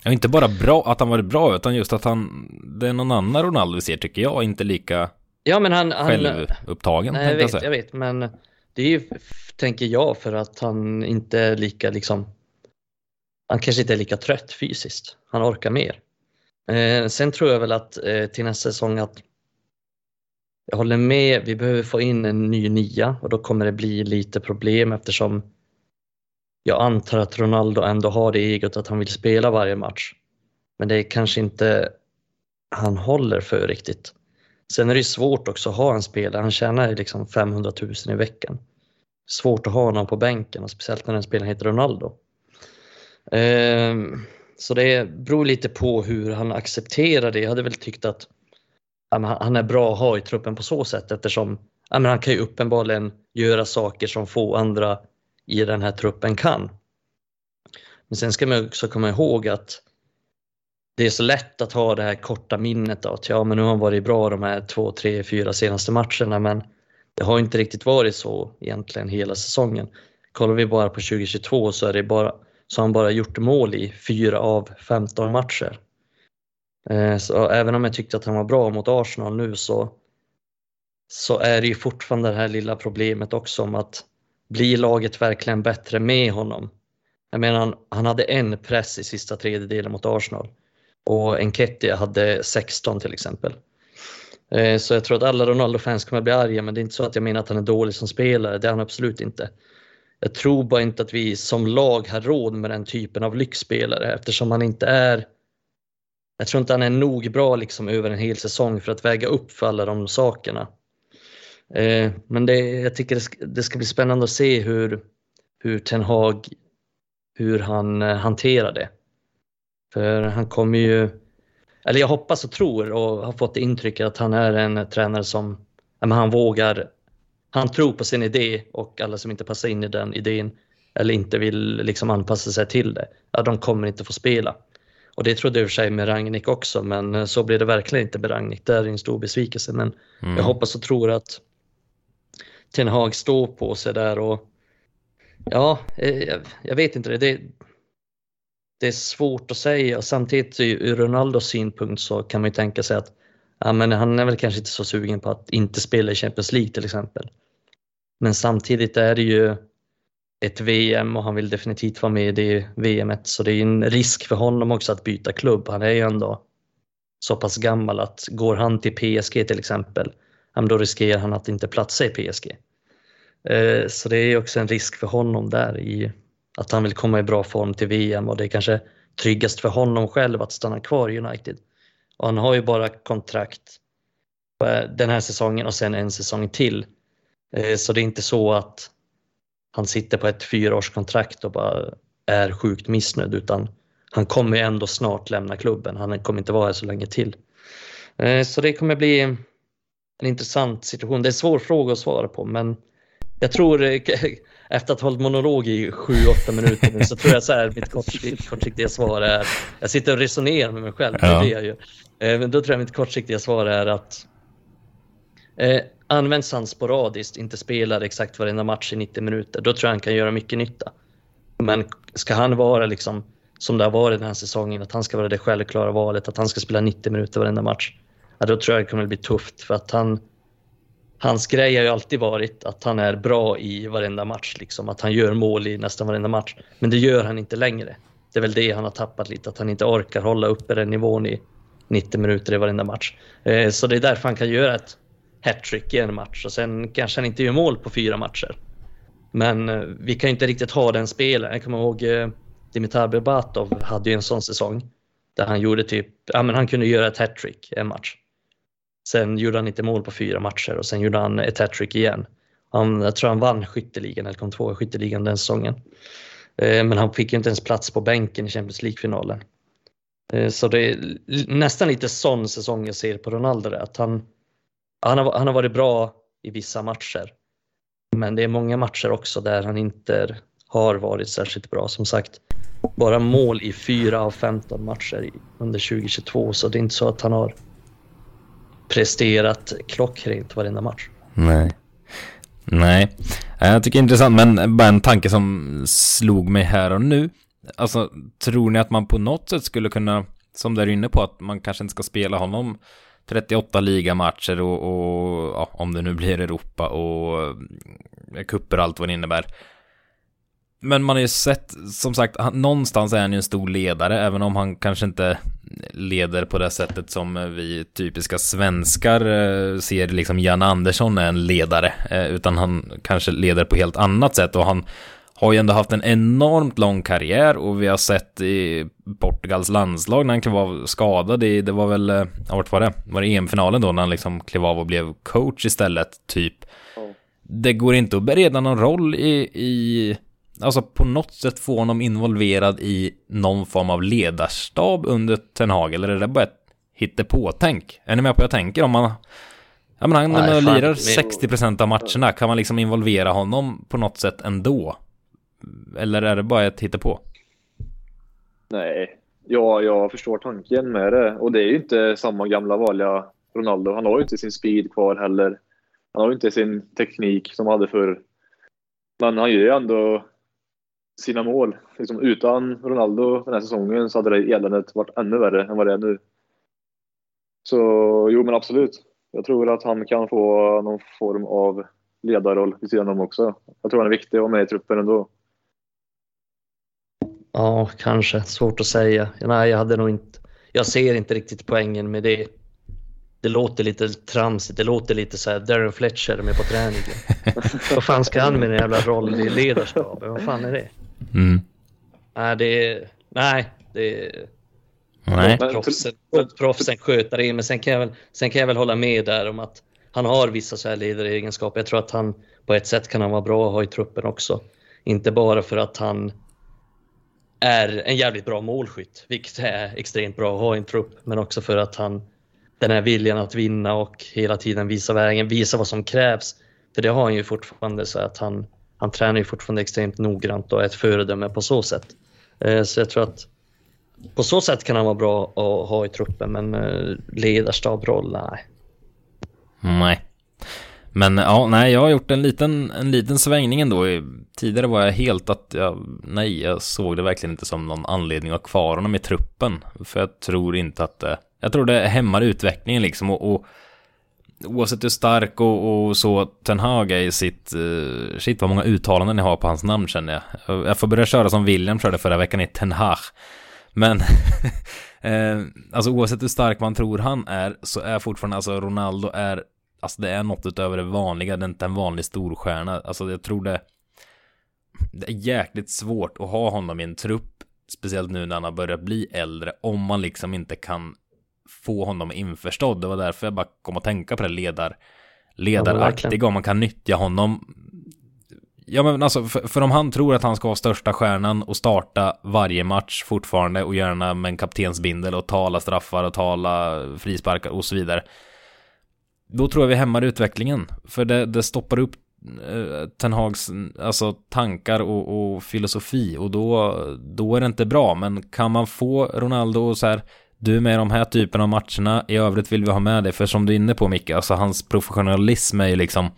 Ja, inte bara bra, att han varit bra, utan just att han, det är någon annan Ronaldo vi ser tycker jag, inte lika
ja, men han, han,
självupptagen.
Nej, jag vet, jag, jag vet, men det är ju, tänker jag, för att han inte är lika liksom, han kanske inte är lika trött fysiskt. Han orkar mer. Eh, sen tror jag väl att eh, till nästa säsong att jag håller med, vi behöver få in en ny nia och då kommer det bli lite problem eftersom jag antar att Ronaldo ändå har det egot att han vill spela varje match. Men det är kanske inte han håller för riktigt. Sen är det svårt också att ha en spelare, han tjänar liksom 500 000 i veckan. Svårt att ha honom på bänken och speciellt när den spelaren heter Ronaldo. Ehm, så det beror lite på hur han accepterar det. Jag hade väl tyckt att han är bra att ha i truppen på så sätt eftersom han kan ju uppenbarligen göra saker som få andra i den här truppen kan. Men sen ska man också komma ihåg att det är så lätt att ha det här korta minnet av att ja, men nu har han varit bra de här två, tre, fyra senaste matcherna, men det har inte riktigt varit så egentligen hela säsongen. Kollar vi bara på 2022 så, är det bara, så har han bara gjort mål i fyra av 15 matcher. Eh, så även om jag tyckte att han var bra mot Arsenal nu så, så är det ju fortfarande det här lilla problemet också om att blir laget verkligen bättre med honom? Jag menar, han, han hade en press i sista tredjedelen mot Arsenal och Enketia hade 16 till exempel. Eh, så jag tror att alla Ronaldo-fans kommer att bli arga, men det är inte så att jag menar att han är dålig som spelare, det är han absolut inte. Jag tror bara inte att vi som lag har råd med den typen av lyxspelare eftersom han inte är jag tror inte han är nog bra liksom över en hel säsong för att väga upp för alla de sakerna. Eh, men det, jag tycker det ska, det ska, bli spännande att se hur, hur Ten Hag, hur han eh, hanterar det. För han kommer ju, eller jag hoppas och tror och har fått det intrycket att han är en tränare som, men han vågar, han tror på sin idé och alla som inte passar in i den idén eller inte vill liksom anpassa sig till det, ja, de kommer inte få spela. Och det trodde jag i och för sig med Rangnick också, men så blir det verkligen inte med Rangnick. Det är en stor besvikelse, men mm. jag hoppas och tror att Ten Hag står på sig där och ja, eh, jag, vet inte det. det. är svårt att säga och samtidigt ur Ronaldos synpunkt så kan man ju tänka sig att ja, men han är väl kanske inte så sugen på att inte spela i Champions League till exempel. Men samtidigt är det ju ett VM och han vill definitivt vara med i det VMet så det är en risk för honom också att byta klubb. Han är ju ändå så pass gammal att går han till PSG till exempel, då riskerar han att inte platsa i PSG. Eh, så det är också en risk för honom där i att han vill komma i bra form till VM och det är kanske tryggast för honom själv att stanna kvar i United. Och han har ju bara kontrakt eh, den här säsongen och sen en säsong till. Eh, så det är inte så att han sitter på ett fyraårskontrakt och bara är sjukt missnöjd utan han kommer ändå snart lämna klubben. Han kommer inte vara här så länge till. Så det kommer bli en intressant situation. Det är en svår fråga att svara på men jag tror eh, efter att ha hållit monolog i 7-8 minuter nu så tror jag så här mitt kortsiktiga svar är, jag sitter och resonerar med mig själv, ja. det jag Men då tror jag mitt kortsiktiga svar är att eh, används han sporadiskt, inte spelar exakt varenda match i 90 minuter, då tror jag han kan göra mycket nytta. Men ska han vara liksom som det har varit den här säsongen, att han ska vara det självklara valet, att han ska spela 90 minuter varenda match, ja, då tror jag det kommer bli tufft för att han Hans grej har ju alltid varit att han är bra i varenda match, liksom, att han gör mål i nästan varenda match. Men det gör han inte längre. Det är väl det han har tappat lite, att han inte orkar hålla uppe den nivån i 90 minuter i varenda match. Eh, så det är därför han kan göra ett hattrick i en match och sen kanske han inte gör mål på fyra matcher. Men eh, vi kan ju inte riktigt ha den spelaren. Jag kommer ihåg eh, Dimitar Berbatov hade ju en sån säsong där han gjorde typ, ja men han kunde göra ett hattrick en match. Sen gjorde han inte mål på fyra matcher och sen gjorde han ett hattrick igen. Han, jag tror han vann skytteligan eller kom tvåa i skytteligan den säsongen. Eh, men han fick inte ens plats på bänken i Champions League-finalen. Eh, så det är nästan lite sån säsong jag ser på Ronaldo, att han, han har, han har varit bra i vissa matcher. Men det är många matcher också där han inte har varit särskilt bra. Som sagt, bara mål i fyra av 15 matcher under 2022 så det är inte så att han har presterat klockrent varenda match.
Nej. Nej, eh, jag tycker det är intressant, men bara en tanke som slog mig här och nu. Alltså, tror ni att man på något sätt skulle kunna, som du är inne på, att man kanske inte ska spela honom 38 ligamatcher och, och ja, om det nu blir Europa och eh, kupper och allt vad det innebär. Men man har ju sett, som sagt, han, någonstans är han ju en stor ledare, även om han kanske inte leder på det sättet som vi typiska svenskar eh, ser liksom Jan Andersson är en ledare, eh, utan han kanske leder på helt annat sätt och han har ju ändå haft en enormt lång karriär och vi har sett i Portugals landslag när han klev av skadad i, det var väl, ja, vart var det? Var det EM-finalen då när han liksom klev av och blev coach istället, typ? Det går inte att bereda någon roll i, i, alltså på något sätt få honom involverad i någon form av ledarstab under Ten Hag, eller är det bara ett hittepå-tänk? Är ni med på vad jag tänker? Om man Ja men han Nej, lirar 60% av matcherna, kan man liksom involvera honom på något sätt ändå? Eller är det bara ett hittepå?
Nej, ja, jag förstår tanken med det. Och det är ju inte samma gamla vanliga Ronaldo. Han har ju inte sin speed kvar heller. Han har ju inte sin teknik som han hade förr. Men han gör ju ändå sina mål. Liksom, utan Ronaldo den här säsongen så hade det eländet varit ännu värre än vad det är nu. Så jo, men absolut. Jag tror att han kan få någon form av ledarroll vid sidan om också. Jag tror han är viktig att vara med i truppen ändå.
Ja, kanske. Svårt att säga. Nej, jag hade nog inte... Jag ser inte riktigt poängen med det. Det låter lite tramsigt. Det låter lite så här Darren Fletcher med på träningen. Vad fan ska han med en jävla roll i ledarskapet? Vad fan är det?
Mm.
Nej, det är... Nej, det är... Nej. Proffsen, proffsen sköter det, men sen kan, jag väl, sen kan jag väl hålla med där om att han har vissa så här ledaregenskaper. Jag tror att han på ett sätt kan han vara bra att ha i truppen också. Inte bara för att han är en jävligt bra målskytt, vilket är extremt bra att ha i en trupp, men också för att han den här viljan att vinna och hela tiden visa vägen, visa vad som krävs. För det har han ju fortfarande så att han, han tränar ju fortfarande extremt noggrant och är ett föredöme på så sätt. Eh, så jag tror att på så sätt kan han vara bra att ha i truppen, men eh, ledarstabroll, nej.
Nej. Men ja, nej, jag har gjort en liten, en liten svängning ändå. Tidigare var jag helt att jag, nej, jag såg det verkligen inte som någon anledning att ha kvar honom i truppen. För jag tror inte att det, jag tror det hämmar utvecklingen liksom och, och oavsett hur stark och, och så Ten Hag är i sitt, uh, shit vad många uttalanden jag har på hans namn känner jag. Jag får börja köra som William körde förra veckan i Ten Hag. Men, eh, alltså oavsett hur stark man tror han är så är fortfarande, alltså Ronaldo är alltså det är något utöver det vanliga, det är inte en vanlig storstjärna. Alltså jag tror det, det är jäkligt svårt att ha honom i en trupp, speciellt nu när han har börjat bli äldre, om man liksom inte kan få honom införstådd. Det var därför jag bara kom att tänka på det ledar, ledaraktiga, ja, om man kan nyttja honom. Ja men alltså, för, för, om han tror att han ska vara största stjärnan och starta varje match fortfarande och gärna med en kaptensbindel och tala straffar och tala frisparkar och så vidare. Då tror jag vi hämmar utvecklingen. För det, det stoppar upp eh, Ten Hags alltså, tankar och, och, filosofi och då, då är det inte bra. Men kan man få Ronaldo och så här du med de här typen av matcherna, i övrigt vill vi ha med dig, för som du är inne på Micke, alltså hans professionalism är ju liksom,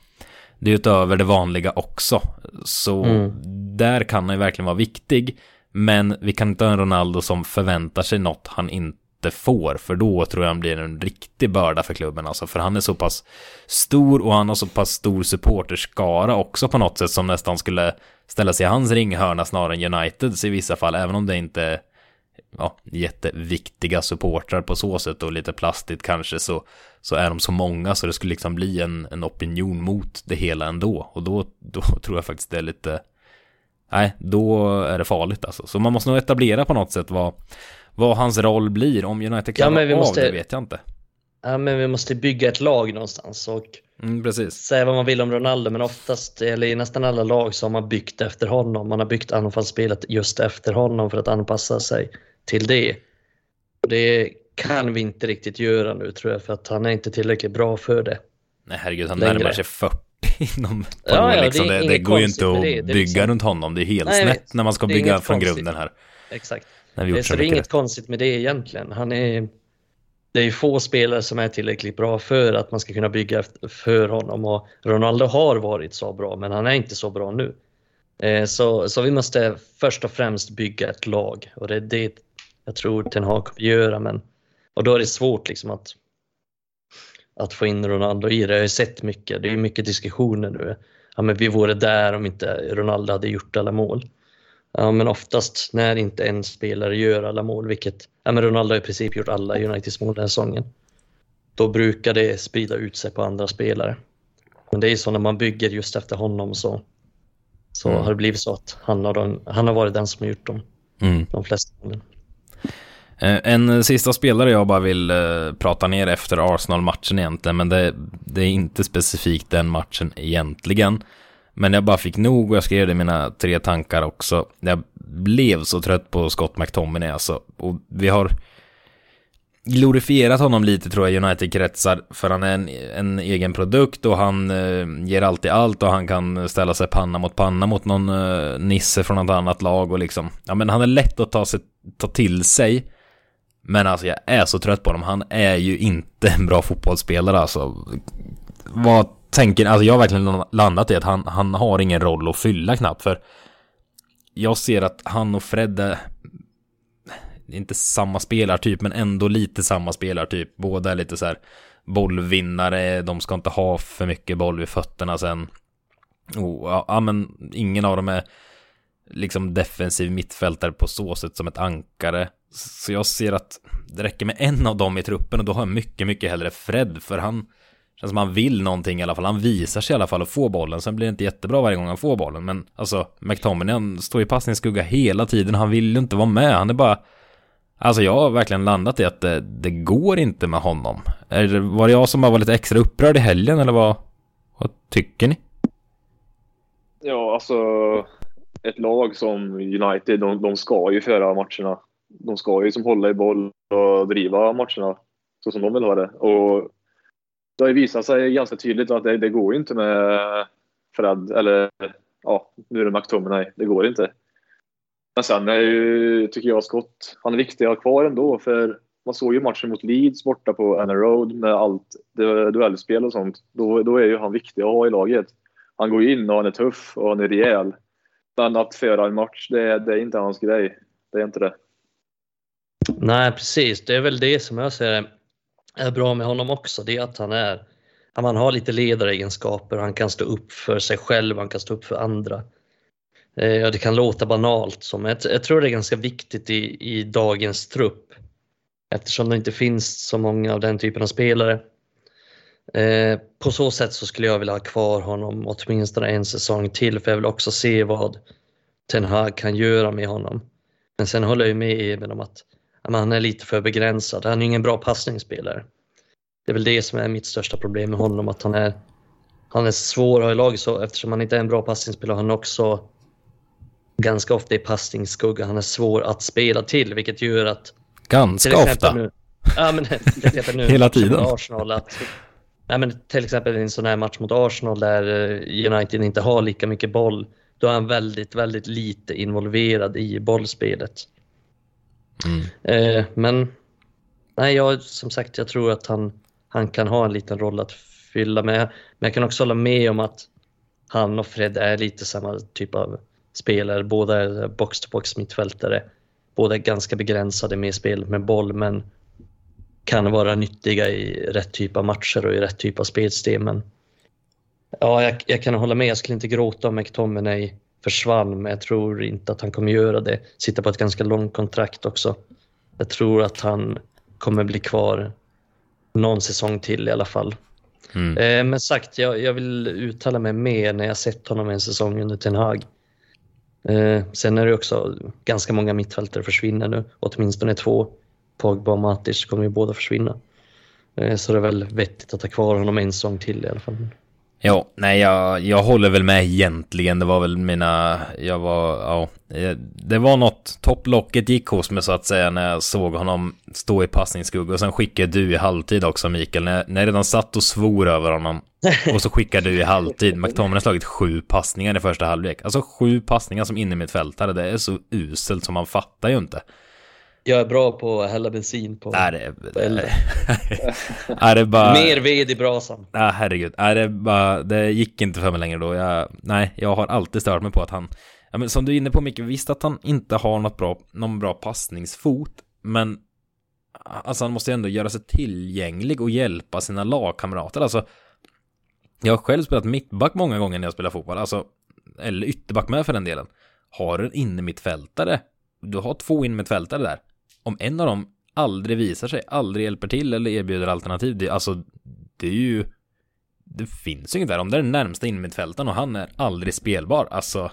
det är utöver det vanliga också. Så mm. där kan han ju verkligen vara viktig, men vi kan inte ha en Ronaldo som förväntar sig något han inte får, för då tror jag han blir en riktig börda för klubben, alltså, för han är så pass stor och han har så pass stor supporterskara också på något sätt som nästan skulle ställa sig i hans ringhörna snarare än Uniteds i vissa fall, även om det inte ja, jätteviktiga supportrar på så sätt och lite plastigt kanske så, så är de så många så det skulle liksom bli en, en opinion mot det hela ändå och då, då tror jag faktiskt det är lite nej, då är det farligt alltså. Så man måste nog etablera på något sätt vad, vad hans roll blir. Om United klarar ja, av måste, det vet jag inte.
Ja, men vi måste bygga ett lag någonstans och
mm, precis.
säga vad man vill om Ronaldo, men oftast, eller i nästan alla lag så har man byggt efter honom. Man har byggt anfallsspelet just efter honom för att anpassa sig till det. Det kan vi inte riktigt göra nu tror jag för att han är inte tillräckligt bra för det.
Nej herregud, han närmar sig 40 inom ja, ja, liksom. det, det, det går ju inte att det. bygga liksom... runt honom. Det är helt Nej, snett när man ska bygga från konstigt. grunden här.
Exakt. När vi gjort så, så det är inget rätt. konstigt med det egentligen. Han är, det är få spelare som är tillräckligt bra för att man ska kunna bygga för honom och Ronaldo har varit så bra men han är inte så bra nu. Eh, så, så vi måste först och främst bygga ett lag och det är det jag tror Ten Hag kommer göra. Men, och då är det svårt liksom att, att få in Ronaldo i det. Jag har sett mycket, det är mycket diskussioner nu. Ja, men vi vore där om inte Ronaldo hade gjort alla mål. Ja, men oftast när inte en spelare gör alla mål, vilket ja, men Ronaldo har i princip gjort alla Uniteds mål den här säsongen, då brukar det sprida ut sig på andra spelare. Men det är så när man bygger just efter honom så, så mm. har det blivit så att han har, den, han har varit den som har gjort dem, mm. de flesta målen.
Eh, en eh, sista spelare jag bara vill eh, prata ner efter Arsenal-matchen egentligen, men det, det, är inte specifikt den matchen egentligen. Men jag bara fick nog och jag skrev det i mina tre tankar också. Jag blev så trött på Scott McTominay alltså. Och vi har glorifierat honom lite tror jag United-kretsar. För han är en, en, egen produkt och han eh, ger alltid allt och han kan ställa sig panna mot panna mot någon eh, nisse från något annat lag och liksom. Ja men han är lätt att ta, sig, ta till sig. Men alltså jag är så trött på honom. Han är ju inte en bra fotbollsspelare alltså. Vad tänker, alltså jag har verkligen landat i att han, han har ingen roll att fylla knappt för jag ser att han och Fred är inte samma spelartyp men ändå lite samma spelartyp. Båda är lite så här bollvinnare, de ska inte ha för mycket boll vid fötterna sen. Oh, ja, men ingen av dem är liksom defensiv mittfältare på så sätt som ett ankare. Så jag ser att det räcker med en av dem i truppen och då har jag mycket, mycket hellre Fred för han känns som han vill någonting i alla fall. Han visar sig i alla fall att få bollen. Sen blir det inte jättebra varje gång han får bollen. Men alltså McTominay han står ju passningsskugga hela tiden. Han vill ju inte vara med. Han är bara Alltså jag har verkligen landat i att det, det går inte med honom. Är det, var det jag som bara var lite extra upprörd i helgen eller vad, vad tycker ni?
Ja, alltså ett lag som United, de, de ska ju föra matcherna. De ska ju som hålla i boll och driva matcherna så som de vill ha det. Och det har ju visat sig ganska tydligt att det, det går inte med Fred, eller ja, nu är det McTominay. Det går inte. Men sen är ju, tycker jag, Scott, han är viktig att ha kvar ändå. För man såg ju matchen mot Leeds borta på Anna Road med allt duellspel och sånt. Då, då är ju han viktig att ha i laget. Han går ju in och han är tuff och han är rejäl. Men att föra en match, det, det är inte hans grej. Det är inte det.
Nej, precis. Det är väl det som jag ser är bra med honom också. Det är att han är han har lite ledaregenskaper. Han kan stå upp för sig själv, han kan stå upp för andra. Eh, det kan låta banalt, som jag, jag tror det är ganska viktigt i, i dagens trupp eftersom det inte finns så många av den typen av spelare. Eh, på så sätt så skulle jag vilja ha kvar honom åtminstone en säsong till för jag vill också se vad Ten Hag kan göra med honom. Men sen håller jag med Eben om att han är lite för begränsad. Han är ingen bra passningsspelare. Det är väl det som är mitt största problem med honom, att han är, han är svår att ha i laget så eftersom han inte är en bra passningsspelare. Han också ganska ofta i passningsskugga. Han är svår att spela till, vilket gör att...
Ganska ofta?
Nu, ja, men till exempel nu
Hela tiden?
Arsenal, att, nej, men till exempel i en sån här match mot Arsenal där eh, United inte har lika mycket boll. Då är han väldigt, väldigt lite involverad i bollspelet. Mm. Eh, men nej, jag, som sagt, jag tror att han, han kan ha en liten roll att fylla med. Men jag kan också hålla med om att han och Fred är lite samma typ av spelare. Båda är box-to-box mittfältare. Båda är ganska begränsade med spel med boll men kan vara nyttiga i rätt typ av matcher och i rätt typ av spelsystem. Men ja, jag, jag, kan hålla med. Jag skulle inte gråta om McTominay försvann, men jag tror inte att han kommer göra det. Sitta på ett ganska långt kontrakt också. Jag tror att han kommer bli kvar någon säsong till i alla fall. Mm. Eh, men sagt, jag, jag, vill uttala mig mer när jag sett honom en säsong under Ten Hag. Eh, sen är det också ganska många mittfältare försvinner nu, åtminstone två. Pogba och Matic kommer ju båda försvinna. Eh, så det är väl vettigt att ha kvar honom en säsong till i alla fall.
Ja, nej, jag, jag håller väl med egentligen. Det var väl mina, jag var, ja, det var något, topplocket gick hos mig så att säga när jag såg honom stå i passningsskugga och sen skickade du i halvtid också Mikael, när, när jag redan satt och svor över honom och så skickade du i halvtid. McTominay har slagit sju passningar i första halvlek. Alltså sju passningar som inne mittfältare, det är så uselt som man fattar ju inte.
Jag är bra på att hälla bensin på,
nej, det,
på elden.
är det bara...
Mer ved i brasan.
Nej, herregud. Nej, det, bara, det gick inte för mig längre då. Jag, nej, jag har alltid stört mig på att han... Ja, men som du är inne på mycket, visst att han inte har något bra, någon bra passningsfot, men alltså han måste ju ändå göra sig tillgänglig och hjälpa sina lagkamrater. Alltså, jag har själv spelat mittback många gånger när jag spelar fotboll, alltså, eller ytterback med för den delen. Har du en innermittfältare, du har två innermittfältare där om en av dem aldrig visar sig, aldrig hjälper till eller erbjuder alternativ, det, alltså det är ju det finns ju inget där. Om det är den närmsta innermittfältaren och han är aldrig spelbar, alltså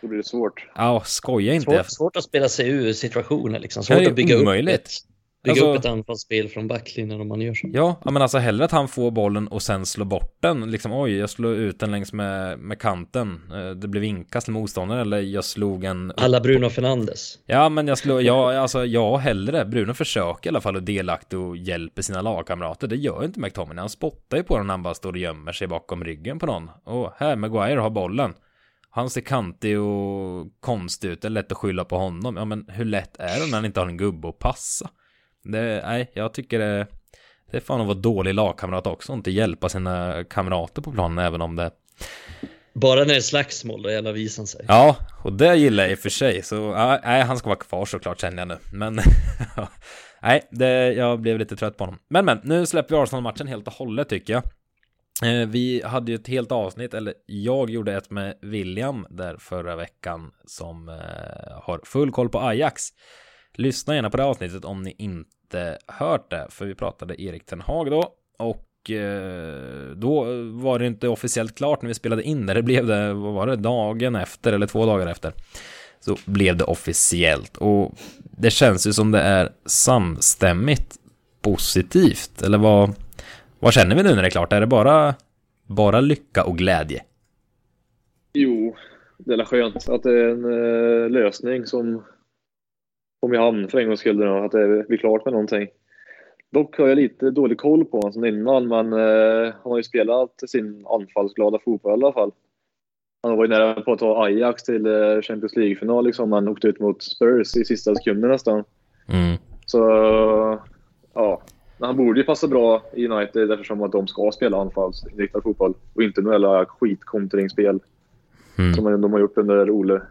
Då blir det svårt.
Ja, skoja inte.
Svårt, svårt att spela sig ur situationer liksom. Svårt att bygga omöjligt. upp Bygga alltså, upp ett anfallsspel från backlinjen om man gör så.
Ja, men alltså hellre att han får bollen och sen slår bort den. Liksom oj, jag slår ut den längs med, med kanten. Eh, det blev inkast till motståndaren eller jag slog en...
Alla Bruno Fernandes.
Ja, men jag slår, ja, alltså ja, hellre. Bruno försöker i alla fall att delaktig och hjälper sina lagkamrater. Det gör inte McTominay. Han spottar ju på den när han bara står och gömmer sig bakom ryggen på någon. Och här, Maguire har bollen. Han ser kantig och konstig ut. Det är lätt att skylla på honom. Ja, men hur lätt är det när han inte har en gubbe att passa? Det, nej, jag tycker det, det är fan att vara dålig lagkamrat också, inte hjälpa sina kamrater på planen även om det
bara när det är slagsmål, då jävlar visar sig.
Ja, och det gillar jag i och för sig. Så nej, han ska vara kvar såklart känner jag nu. Men nej, det, jag blev lite trött på honom. Men men, nu släpper vi Arsenal-matchen helt och hållet tycker jag. Eh, vi hade ju ett helt avsnitt, eller jag gjorde ett med William där förra veckan som eh, har full koll på Ajax. Lyssna gärna på det avsnittet om ni inte hört det, för vi pratade Erik Ten Hag då och eh, då var det inte officiellt klart när vi spelade in det. Det blev det, vad var det, dagen efter eller två dagar efter. Så blev det officiellt och det känns ju som det är samstämmigt positivt. Eller vad, vad känner vi nu när det är klart? Är det bara, bara lycka och glädje?
Jo, det är skönt att det är en eh, lösning som kom i hamn för en gångs skull att det blir klart med någonting. Dock har jag lite dålig koll på honom som innan, men eh, han har ju spelat sin anfallsglada fotboll i alla fall. Han var ju nära på att ta Ajax till eh, Champions League-final liksom. Han åkte ut mot Spurs i sista sekunden nästan.
Mm.
Så, ja. Men han borde ju passa bra i United eftersom att de ska spela anfallsinriktad fotboll och inte några skitkontringsspel mm. som de har gjort under Ole.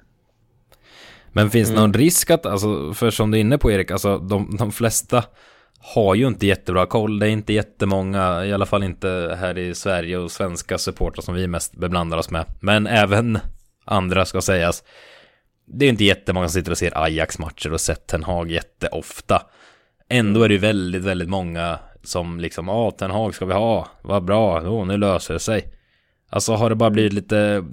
Men finns det mm. någon risk att, alltså, för som du är inne på Erik, alltså de, de flesta har ju inte jättebra koll. Det är inte jättemånga, i alla fall inte här i Sverige och svenska supportrar som vi mest beblandar oss med. Men även andra ska sägas. Det är inte jättemånga som sitter och ser Ajax-matcher och sett Ten Hag jätteofta. Ändå är det ju väldigt, väldigt många som liksom, ja, Ten Hag ska vi ha, vad bra, oh, nu löser det sig. Alltså har det bara blivit lite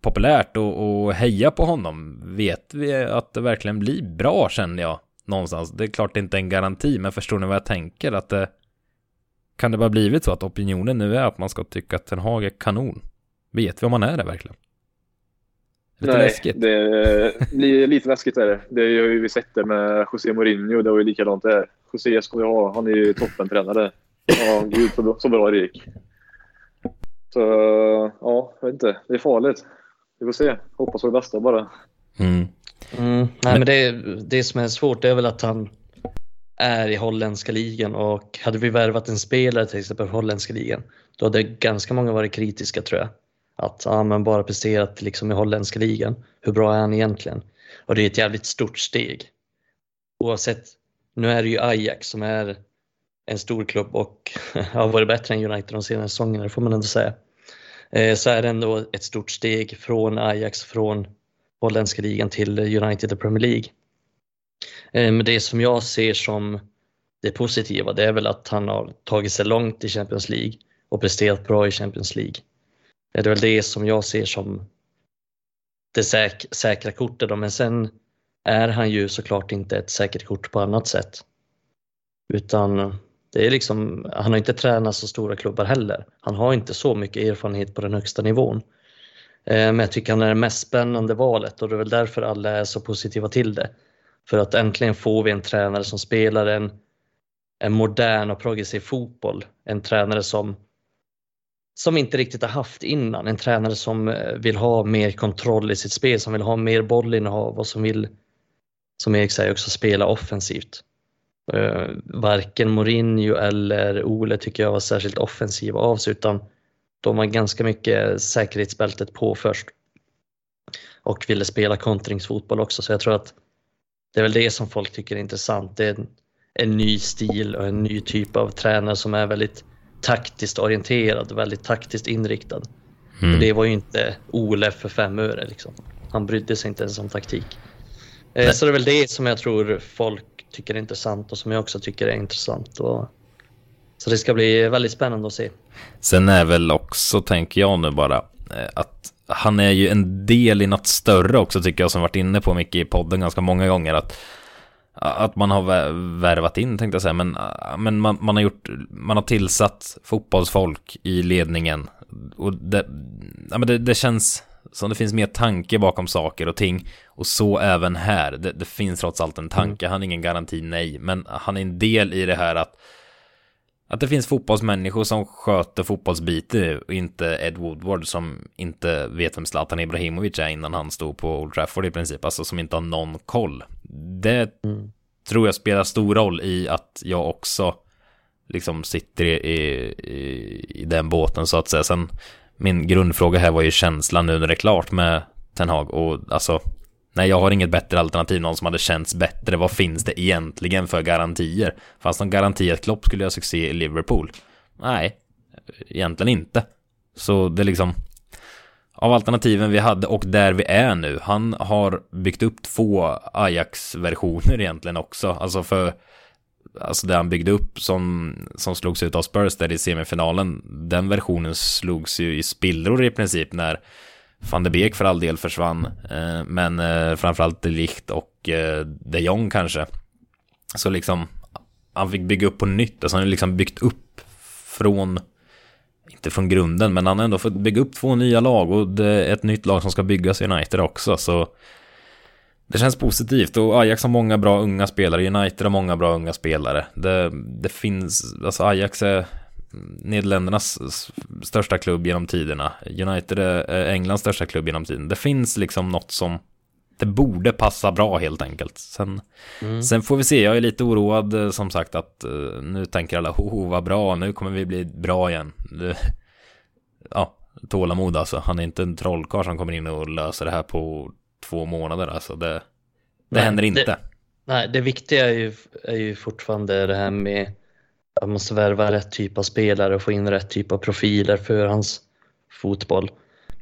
populärt att heja på honom? Vet vi att det verkligen blir bra känner jag någonstans. Det är klart det inte är en garanti, men förstår ni vad jag tänker? Att det, kan det bara blivit så att opinionen nu är att man ska tycka att Ten Hag är kanon? Vet vi om man är det verkligen?
Lite Nej, läskigt. det blir lite läskigt är det. Det har ju vi sett det med José Mourinho. Det var ju likadant där. José ska vi ha. Han är ju toppentränare. Ja, gud så bra det gick. Så ja, jag vet inte. Det är farligt. Vi får se. Hoppas på det bästa bara.
Mm. Mm. Nej, men det, det som är svårt är väl att han är i holländska ligan och hade vi värvat en spelare till exempel för holländska ligan då hade ganska många varit kritiska tror jag. Att ja, men bara presterat liksom i holländska ligan. Hur bra är han egentligen? Och det är ett jävligt stort steg. Oavsett, nu är det ju Ajax som är en stor klubb och har varit bättre än United de senaste säsongerna, det får man ändå säga. Eh, så är det ändå ett stort steg från Ajax, från holländska ligan till United och Premier League. Eh, men det som jag ser som det positiva det är väl att han har tagit sig långt i Champions League och presterat bra i Champions League. Eh, det är väl det som jag ser som det säk säkra kortet. Då. Men sen är han ju såklart inte ett säkert kort på annat sätt. Utan det är liksom, han har inte tränat så stora klubbar heller. Han har inte så mycket erfarenhet på den högsta nivån. Eh, men jag tycker han är det mest spännande valet och det är väl därför alla är så positiva till det. För att äntligen får vi en tränare som spelar en, en modern och progressiv fotboll. En tränare som, som inte riktigt har haft innan. En tränare som eh, vill ha mer kontroll i sitt spel, som vill ha mer bollinnehav och som vill, som Erik säger, också spela offensivt. Uh, varken Mourinho eller Ole tycker jag var särskilt offensiva av sig utan de var ganska mycket säkerhetsbältet på först. Och ville spela kontringsfotboll också så jag tror att det är väl det som folk tycker är intressant. Det är en, en ny stil och en ny typ av tränare som är väldigt taktiskt orienterad, väldigt taktiskt inriktad. Mm. det var ju inte Ole för fem öre liksom. Han brydde sig inte ens om taktik. Eh, så det är väl det som jag tror folk tycker är intressant och som jag också tycker är intressant. Och, så det ska bli väldigt spännande att se.
Sen är väl också, tänker jag nu bara, eh, att han är ju en del i något större också tycker jag som varit inne på mycket i podden ganska många gånger att att man har värvat in tänkte jag säga, men, ah, men man, man, har gjort, man har tillsatt fotbollsfolk i ledningen och det, ja, men det, det känns som det finns mer tanke bakom saker och ting och så även här. Det, det finns trots allt en tanke, mm. han är ingen garanti nej, men han är en del i det här att att det finns fotbollsmänniskor som sköter fotbollsbiten och inte Ed Woodward som inte vet vem Zlatan Ibrahimovic är innan han stod på Old Trafford i princip, alltså som inte har någon koll. Det mm. tror jag spelar stor roll i att jag också liksom sitter i, i, i den båten så att säga. Sen min grundfråga här var ju känslan nu när det är klart med Ten Hag och alltså Nej, jag har inget bättre alternativ, någon som hade känts bättre. Vad finns det egentligen för garantier? Fanns det någon garanti att Klopp skulle göra succé i Liverpool? Nej, egentligen inte. Så det är liksom av alternativen vi hade och där vi är nu. Han har byggt upp två Ajax-versioner egentligen också. Alltså för alltså det han byggde upp som, som slogs ut av Spurs där i semifinalen. Den versionen slogs ju i spillror i princip när van de Beek för all del försvann, eh, men eh, framförallt de Ligt och eh, de Jong kanske. Så liksom, han fick bygga upp på nytt, alltså han har liksom byggt upp från, inte från grunden, men han har ändå fått bygga upp två nya lag och det är ett nytt lag som ska byggas i United också, så det känns positivt och Ajax har många bra unga spelare, United har många bra unga spelare. Det, det finns, alltså Ajax är Nederländernas största klubb genom tiderna. United är Englands största klubb genom tiden. Det finns liksom något som det borde passa bra helt enkelt. Sen, mm. sen får vi se, jag är lite oroad eh, som sagt att uh, nu tänker alla, oh vad bra, nu kommer vi bli bra igen. Ja, tålamod alltså. Han är inte en trollkarl som kommer in och löser det här på två månader alltså. Det, det nej, händer inte.
Det, nej, det viktiga är ju, är ju fortfarande det här med man måste värva rätt typ av spelare och få in rätt typ av profiler för hans fotboll.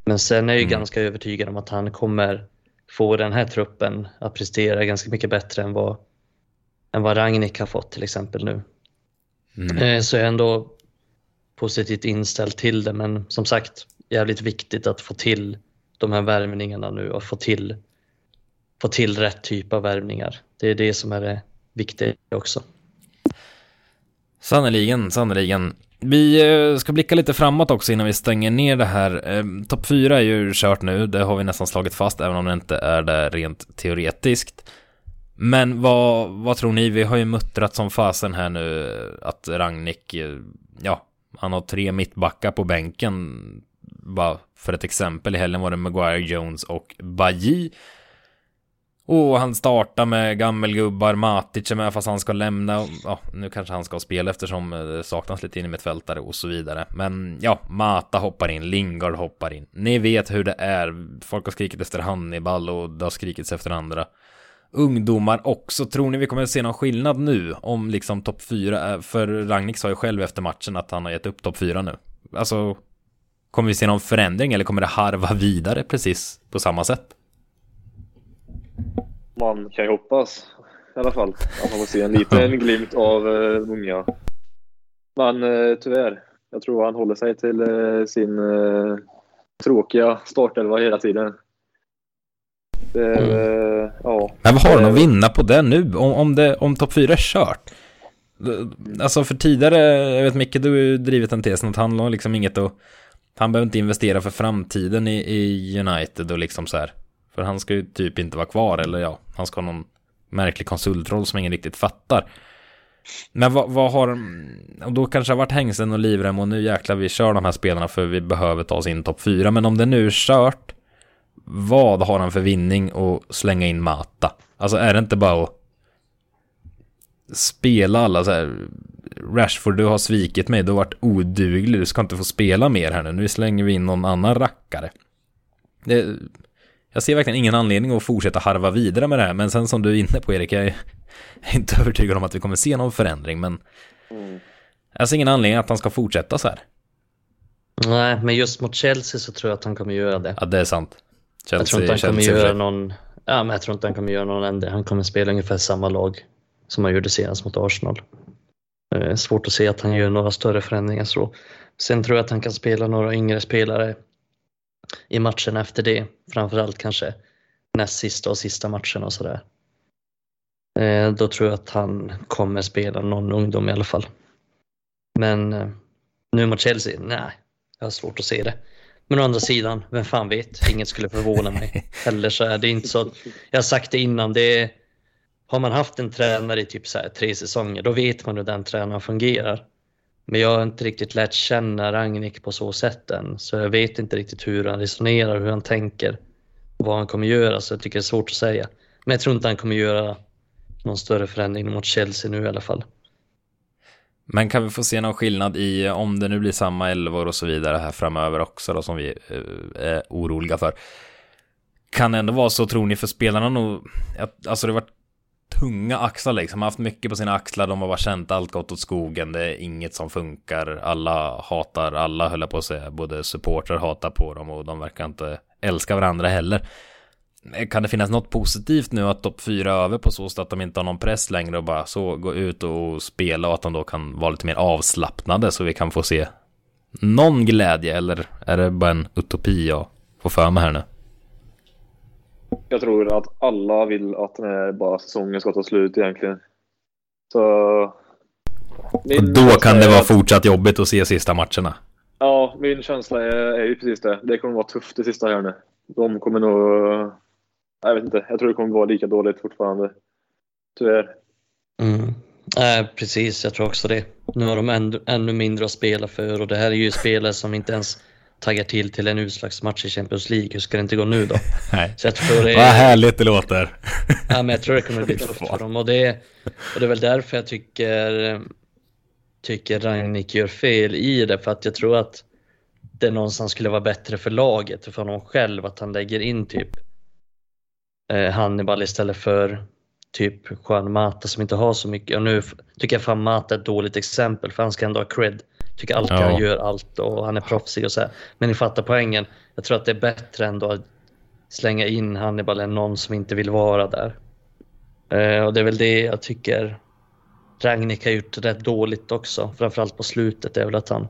Men sen är jag ju mm. ganska övertygad om att han kommer få den här truppen att prestera ganska mycket bättre än vad, än vad Ragnik har fått till exempel nu. Mm. Eh, så jag är ändå positivt inställd till det, men som sagt, jävligt viktigt att få till de här värvningarna nu och få till, få till rätt typ av värvningar. Det är det som är det viktiga också.
Sannerligen, sannerligen. Vi eh, ska blicka lite framåt också innan vi stänger ner det här. Eh, topp 4 är ju kört nu, det har vi nästan slagit fast, även om det inte är det rent teoretiskt. Men vad, vad tror ni? Vi har ju muttrat som fasen här nu att Ragnik, eh, ja, han har tre mittbackar på bänken. Bara för ett exempel, i helgen var det Maguire, Jones och Baji. Och han startar med gammelgubbar, Matic är med fast han ska lämna. Ja, nu kanske han ska spela eftersom eh, det saknas lite in i mittfältare och så vidare. Men ja, Mata hoppar in, Lingard hoppar in. Ni vet hur det är. Folk har skrikit efter Hannibal och det har skrikits efter andra ungdomar också. Tror ni vi kommer att se någon skillnad nu om liksom topp 4? För Ragnik sa ju själv efter matchen att han har gett upp topp 4 nu. Alltså, kommer vi se någon förändring eller kommer det harva vidare precis på samma sätt?
Man kan ju hoppas i alla fall att man får se en liten glimt av uh, unga. Men uh, tyvärr, jag tror han håller sig till uh, sin uh, tråkiga startelva hela tiden. Det, mm. ja.
Men vad har han att vinna på det nu? Om, om, det, om topp 4 är kört? Alltså för tidigare, jag vet Micke, du har ju drivit den tesen att han har liksom inget att... Han behöver inte investera för framtiden i, i United och liksom så här. För han ska ju typ inte vara kvar eller ja, han ska ha någon märklig konsultroll som ingen riktigt fattar. Men vad, vad har, och då kanske det har varit hängsen och livrem och nu jäklar vi kör de här spelarna för vi behöver ta oss in topp 4. Men om det nu är kört, vad har han för vinning att slänga in Mata? Alltså är det inte bara att spela alla så här Rashford, du har svikit mig, du har varit oduglig, du ska inte få spela mer här nu, nu slänger vi in någon annan rackare. Det, jag ser verkligen ingen anledning att fortsätta harva vidare med det här, men sen som du är inne på Erik, jag är inte övertygad om att vi kommer se någon förändring, men mm. jag ser ingen anledning att han ska fortsätta så här.
Nej, men just mot Chelsea så tror jag att han kommer göra det.
Ja, det är sant.
Chelsea, jag tror inte han kommer Chelsea göra någon, ja, men jag tror inte han kommer göra någon ändring. Han kommer spela ungefär samma lag som han gjorde senast mot Arsenal. Eh, svårt att se att han gör några större förändringar så. Sen tror jag att han kan spela några yngre spelare i matchen efter det. Framförallt kanske näst sista och sista matchen och sådär. Eh, då tror jag att han kommer spela någon ungdom i alla fall. Men eh, nu mot Chelsea, nej, jag har svårt att se det. Men å andra sidan, vem fan vet? Inget skulle förvåna mig. Heller så är det inte så. Jag har sagt det innan, det är, har man haft en tränare i typ så här tre säsonger, då vet man hur den tränaren fungerar. Men jag har inte riktigt lärt känna Ragnik på så sätt än, så jag vet inte riktigt hur han resonerar, hur han tänker, vad han kommer göra, så jag tycker det är svårt att säga. Men jag tror inte han kommer göra någon större förändring mot Chelsea nu i alla fall.
Men kan vi få se någon skillnad i om det nu blir samma elvor och så vidare här framöver också då som vi eh, är oroliga för? Kan det ändå vara så, tror ni, för spelarna nog, alltså det har varit tunga axlar liksom, har haft mycket på sina axlar, de har bara känt allt gott åt skogen, det är inget som funkar, alla hatar alla höll jag på att säga, både supportrar hatar på dem och de verkar inte älska varandra heller. Kan det finnas något positivt nu att topp fyra över på så sätt att de inte har någon press längre och bara så gå ut och spela och att de då kan vara lite mer avslappnade så vi kan få se någon glädje eller är det bara en utopi jag får för mig här nu?
Jag tror att alla vill att den här bara säsongen ska ta slut egentligen. Så...
Och då kan det vara att... fortsatt jobbigt att se sista matcherna.
Ja, min känsla är, är ju precis det. Det kommer vara tufft det sista här nu. De kommer nog jag vet inte, jag tror det kommer vara lika dåligt fortfarande. Tyvärr.
Mm. Äh, precis, jag tror också det. Nu har de ännu, ännu mindre att spela för och det här är ju spelare som inte ens taggar till till en utslagsmatch i Champions League. Hur ska det inte gå nu då?
Nej. Så jag tror det, Vad härligt det låter.
ja, men jag tror det kommer bli tufft för dem och det, och det är väl därför jag tycker, tycker Ragnik gör fel i det. För att jag tror att det någonstans skulle vara bättre för laget och för honom själv att han lägger in typ Eh, Hannibal istället för typ Juan Mata som inte har så mycket. Och nu tycker jag fan Mata är ett dåligt exempel för han ska ändå ha cred. Tycker alltid ja. han gör allt och han är proffsig och så här. Men ni fattar poängen. Jag tror att det är bättre ändå att slänga in Hannibal än någon som inte vill vara där. Eh, och det är väl det jag tycker Ragnik har gjort rätt dåligt också, framförallt på slutet, är väl att han,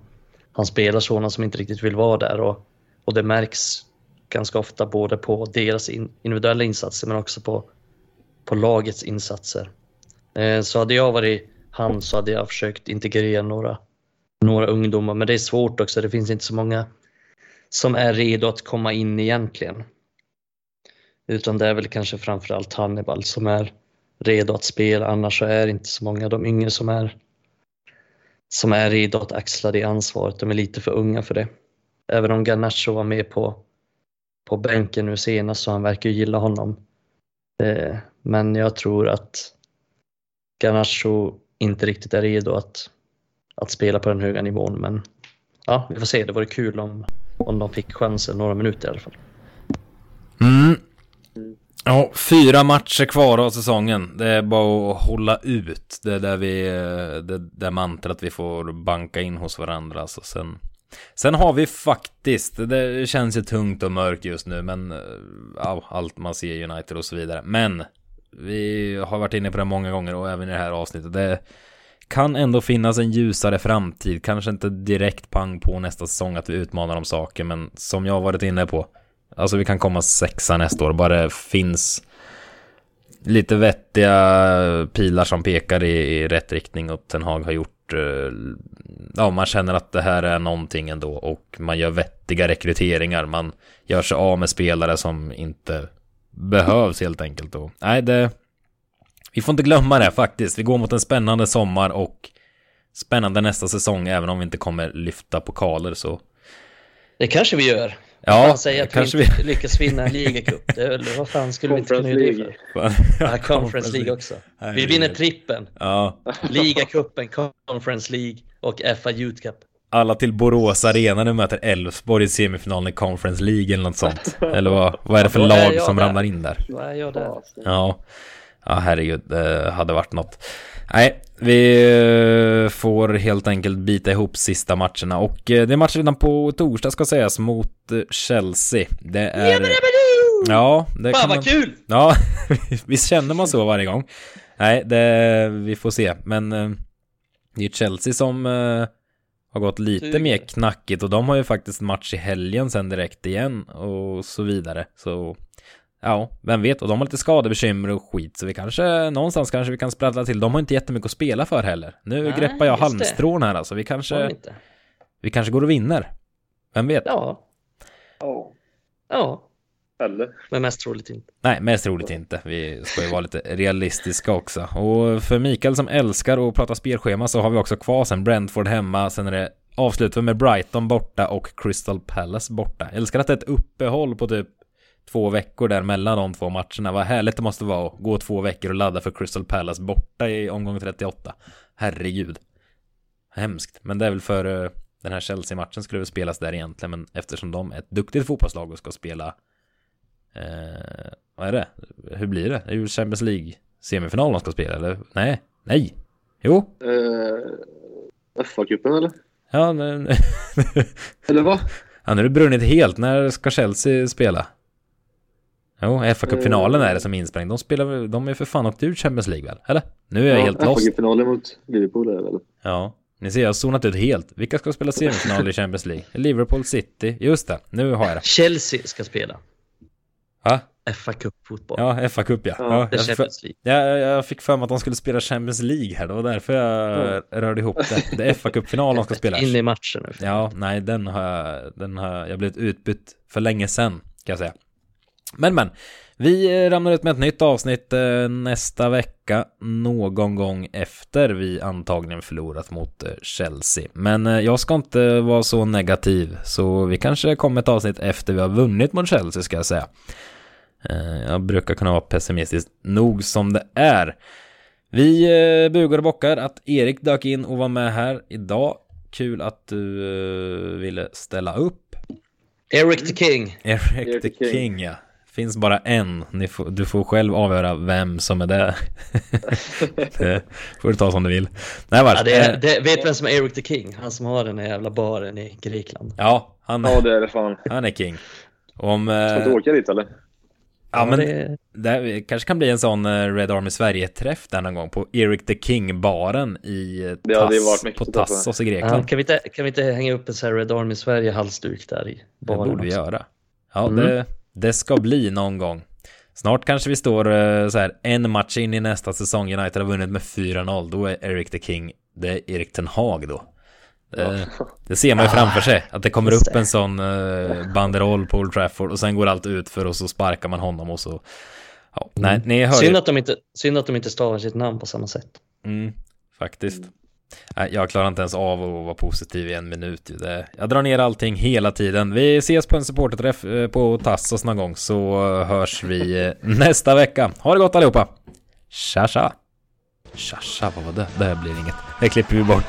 han spelar sådana som inte riktigt vill vara där och, och det märks ganska ofta både på deras in, individuella insatser men också på, på lagets insatser. Eh, så hade jag varit han så hade jag försökt integrera några, några ungdomar, men det är svårt också. Det finns inte så många som är redo att komma in egentligen. Utan det är väl kanske framförallt Hannibal som är redo att spela, annars så är det inte så många de yngre som är som är redo att axla det ansvaret. De är lite för unga för det. Även om Garnacho var med på, på bänken nu senast så han verkar ju gilla honom. Eh, men jag tror att Garnacho inte riktigt är redo att, att spela på den höga nivån. Men ja, vi får se. Det vore kul om, om de fick chansen några minuter i alla fall.
Mm. Ja, fyra matcher kvar av säsongen. Det är bara att hålla ut. Det är där vi, det, där mantrat vi får banka in hos varandra. Alltså sen, sen har vi faktiskt, det känns ju tungt och mörkt just nu, men eh, ja, allt man ser United och så vidare. Men vi har varit inne på det många gånger och även i det här avsnittet. Det kan ändå finnas en ljusare framtid. Kanske inte direkt pang på nästa säsong att vi utmanar om saker, men som jag har varit inne på. Alltså vi kan komma sexa nästa år, bara det finns lite vettiga pilar som pekar i, i rätt riktning och Ten Hag har gjort eh, ja, man känner att det här är någonting ändå och man gör vettiga rekryteringar. Man gör sig av med spelare som inte behövs helt enkelt. Och, nej, det... Vi får inte glömma det faktiskt. Vi går mot en spännande sommar och spännande nästa säsong, även om vi inte kommer lyfta pokaler så.
Det kanske vi gör.
Ja,
man säger att kanske vi inte vi... lyckas vinna en ligacup. Vad fan skulle vi inte kunna göra det för? Ja, Conference League också. Vi vinner trippen.
Ja.
Ligacupen, Conference League och FA Youth Cup
alla till Borås Arena nu möter Elfsborg i semifinalen i Conference League eller något sånt. Eller vad, vad är det för ja, lag som ramlar in där?
Vad är jag där?
Ja, ja herregud, det hade varit något. Nej, vi eh, får helt enkelt bita ihop sista matcherna och eh, det är match redan på torsdag ska sägas mot eh, Chelsea. Det är... Ja, det
Fan vad kul!
Ja, visst känner man så varje gång? Nej, det... vi får se, men det är Chelsea som har gått lite mer knackigt och de har ju faktiskt match i helgen sen direkt igen och så vidare. Så ja, vem vet? Och de har lite skadebekymmer och skit så vi kanske någonstans kanske vi kan sprattla till. De har inte jättemycket att spela för heller. Nu Nej, greppar jag halmstrån här alltså. Vi kanske vi kanske går och vinner. Vem vet?
Ja.
Ja.
Ja.
Eller?
Men mest troligt inte.
Nej, mest troligt inte. Vi ska ju vara lite realistiska också. Och för Mikael som älskar att prata spelschema så har vi också kvar sen Brentford hemma. Sen är det avslutar med Brighton borta och Crystal Palace borta. Jag älskar att det är ett uppehåll på typ två veckor där mellan de två matcherna. Vad härligt det måste vara att gå två veckor och ladda för Crystal Palace borta i omgång 38. Herregud. Hemskt. Men det är väl för eh, den här Chelsea-matchen skulle väl spelas där egentligen. Men eftersom de är ett duktigt fotbollslag och ska spela Eh, vad är det? Hur blir det? Det är ju Champions League semifinal de ska spela, eller? Nej, nej. Jo.
Eh, FA-cupen eller?
Ja, men...
eller vad?
Ja, nu är det brunnit helt. När ska Chelsea spela? Jo, FA-cupfinalen är det som är insprängd. De spelar de är för fan åkt ut Champions League väl? Eller? Nu är jag ja, helt lost.
FA-cupfinalen mot Liverpool är det väl?
Ja. Ni ser, jag har zonat ut helt. Vilka ska spela semifinal i Champions League? Liverpool City. Just det, nu har jag det.
Chelsea ska spela.
Va?
FA Cup-fotboll.
Ja, FA Cup ja.
ja,
ja
jag, Champions League.
Ja, jag fick för mig att de skulle spela Champions League här. Det var därför jag mm. rörde ihop det. Det är FA Cup-final de ska spela.
In i matchen nu.
Ja, nej, den har jag, den har jag blivit utbytt för länge sedan, kan jag säga. Men, men. Vi ramlar ut med ett nytt avsnitt eh, nästa vecka, någon gång efter vi antagligen förlorat mot eh, Chelsea. Men eh, jag ska inte vara så negativ, så vi kanske kommer ett avsnitt efter vi har vunnit mot Chelsea, ska jag säga. Eh, jag brukar kunna vara pessimistisk nog som det är. Vi eh, bugar och bockar att Erik dök in och var med här idag. Kul att du eh, ville ställa upp.
Eric the King.
Eric, Eric the King. King, ja. Finns bara en. Får, du får själv avgöra vem som är det. det får du ta som du vill.
Nej, vars. Ja, det är, det, vet vem som är Eric the King? Han som har den där jävla baren i Grekland.
Ja, han,
ja, det är det fan.
han är king. Om,
Ska du åka dit eller?
Ja, men det... det kanske kan bli en sån eh, Red Army Sverige-träff där någon gång på Eric the King-baren i eh,
Tass, varit
på Tassos i Grekland.
Ja, kan, vi inte, kan vi inte hänga upp en sån här Red Army Sverige-halsduk där i baren?
Det borde vi göra. Ja, mm. det, det ska bli någon gång. Snart kanske vi står eh, så här en match in i nästa säsong. United har vunnit med 4-0. Då är Eric the King, det är Erik Ten Hag då. Det, det ser man ju framför sig. Att det kommer upp en sån uh, banderoll på Old Trafford och sen går allt ut för och så sparkar man honom och så. Ja,
mm. nej, ni hör synd, att de inte, synd att de inte stavar sitt namn på samma sätt.
Mm, faktiskt. Nej, jag klarar inte ens av att vara positiv i en minut. Jag drar ner allting hela tiden. Vi ses på en supporterträff eh, på Tassos någon gång så hörs vi eh, nästa vecka. Ha det gott allihopa! Tja tja! Tja tja, vad var det? Det här blir inget. Det klipper vi bort.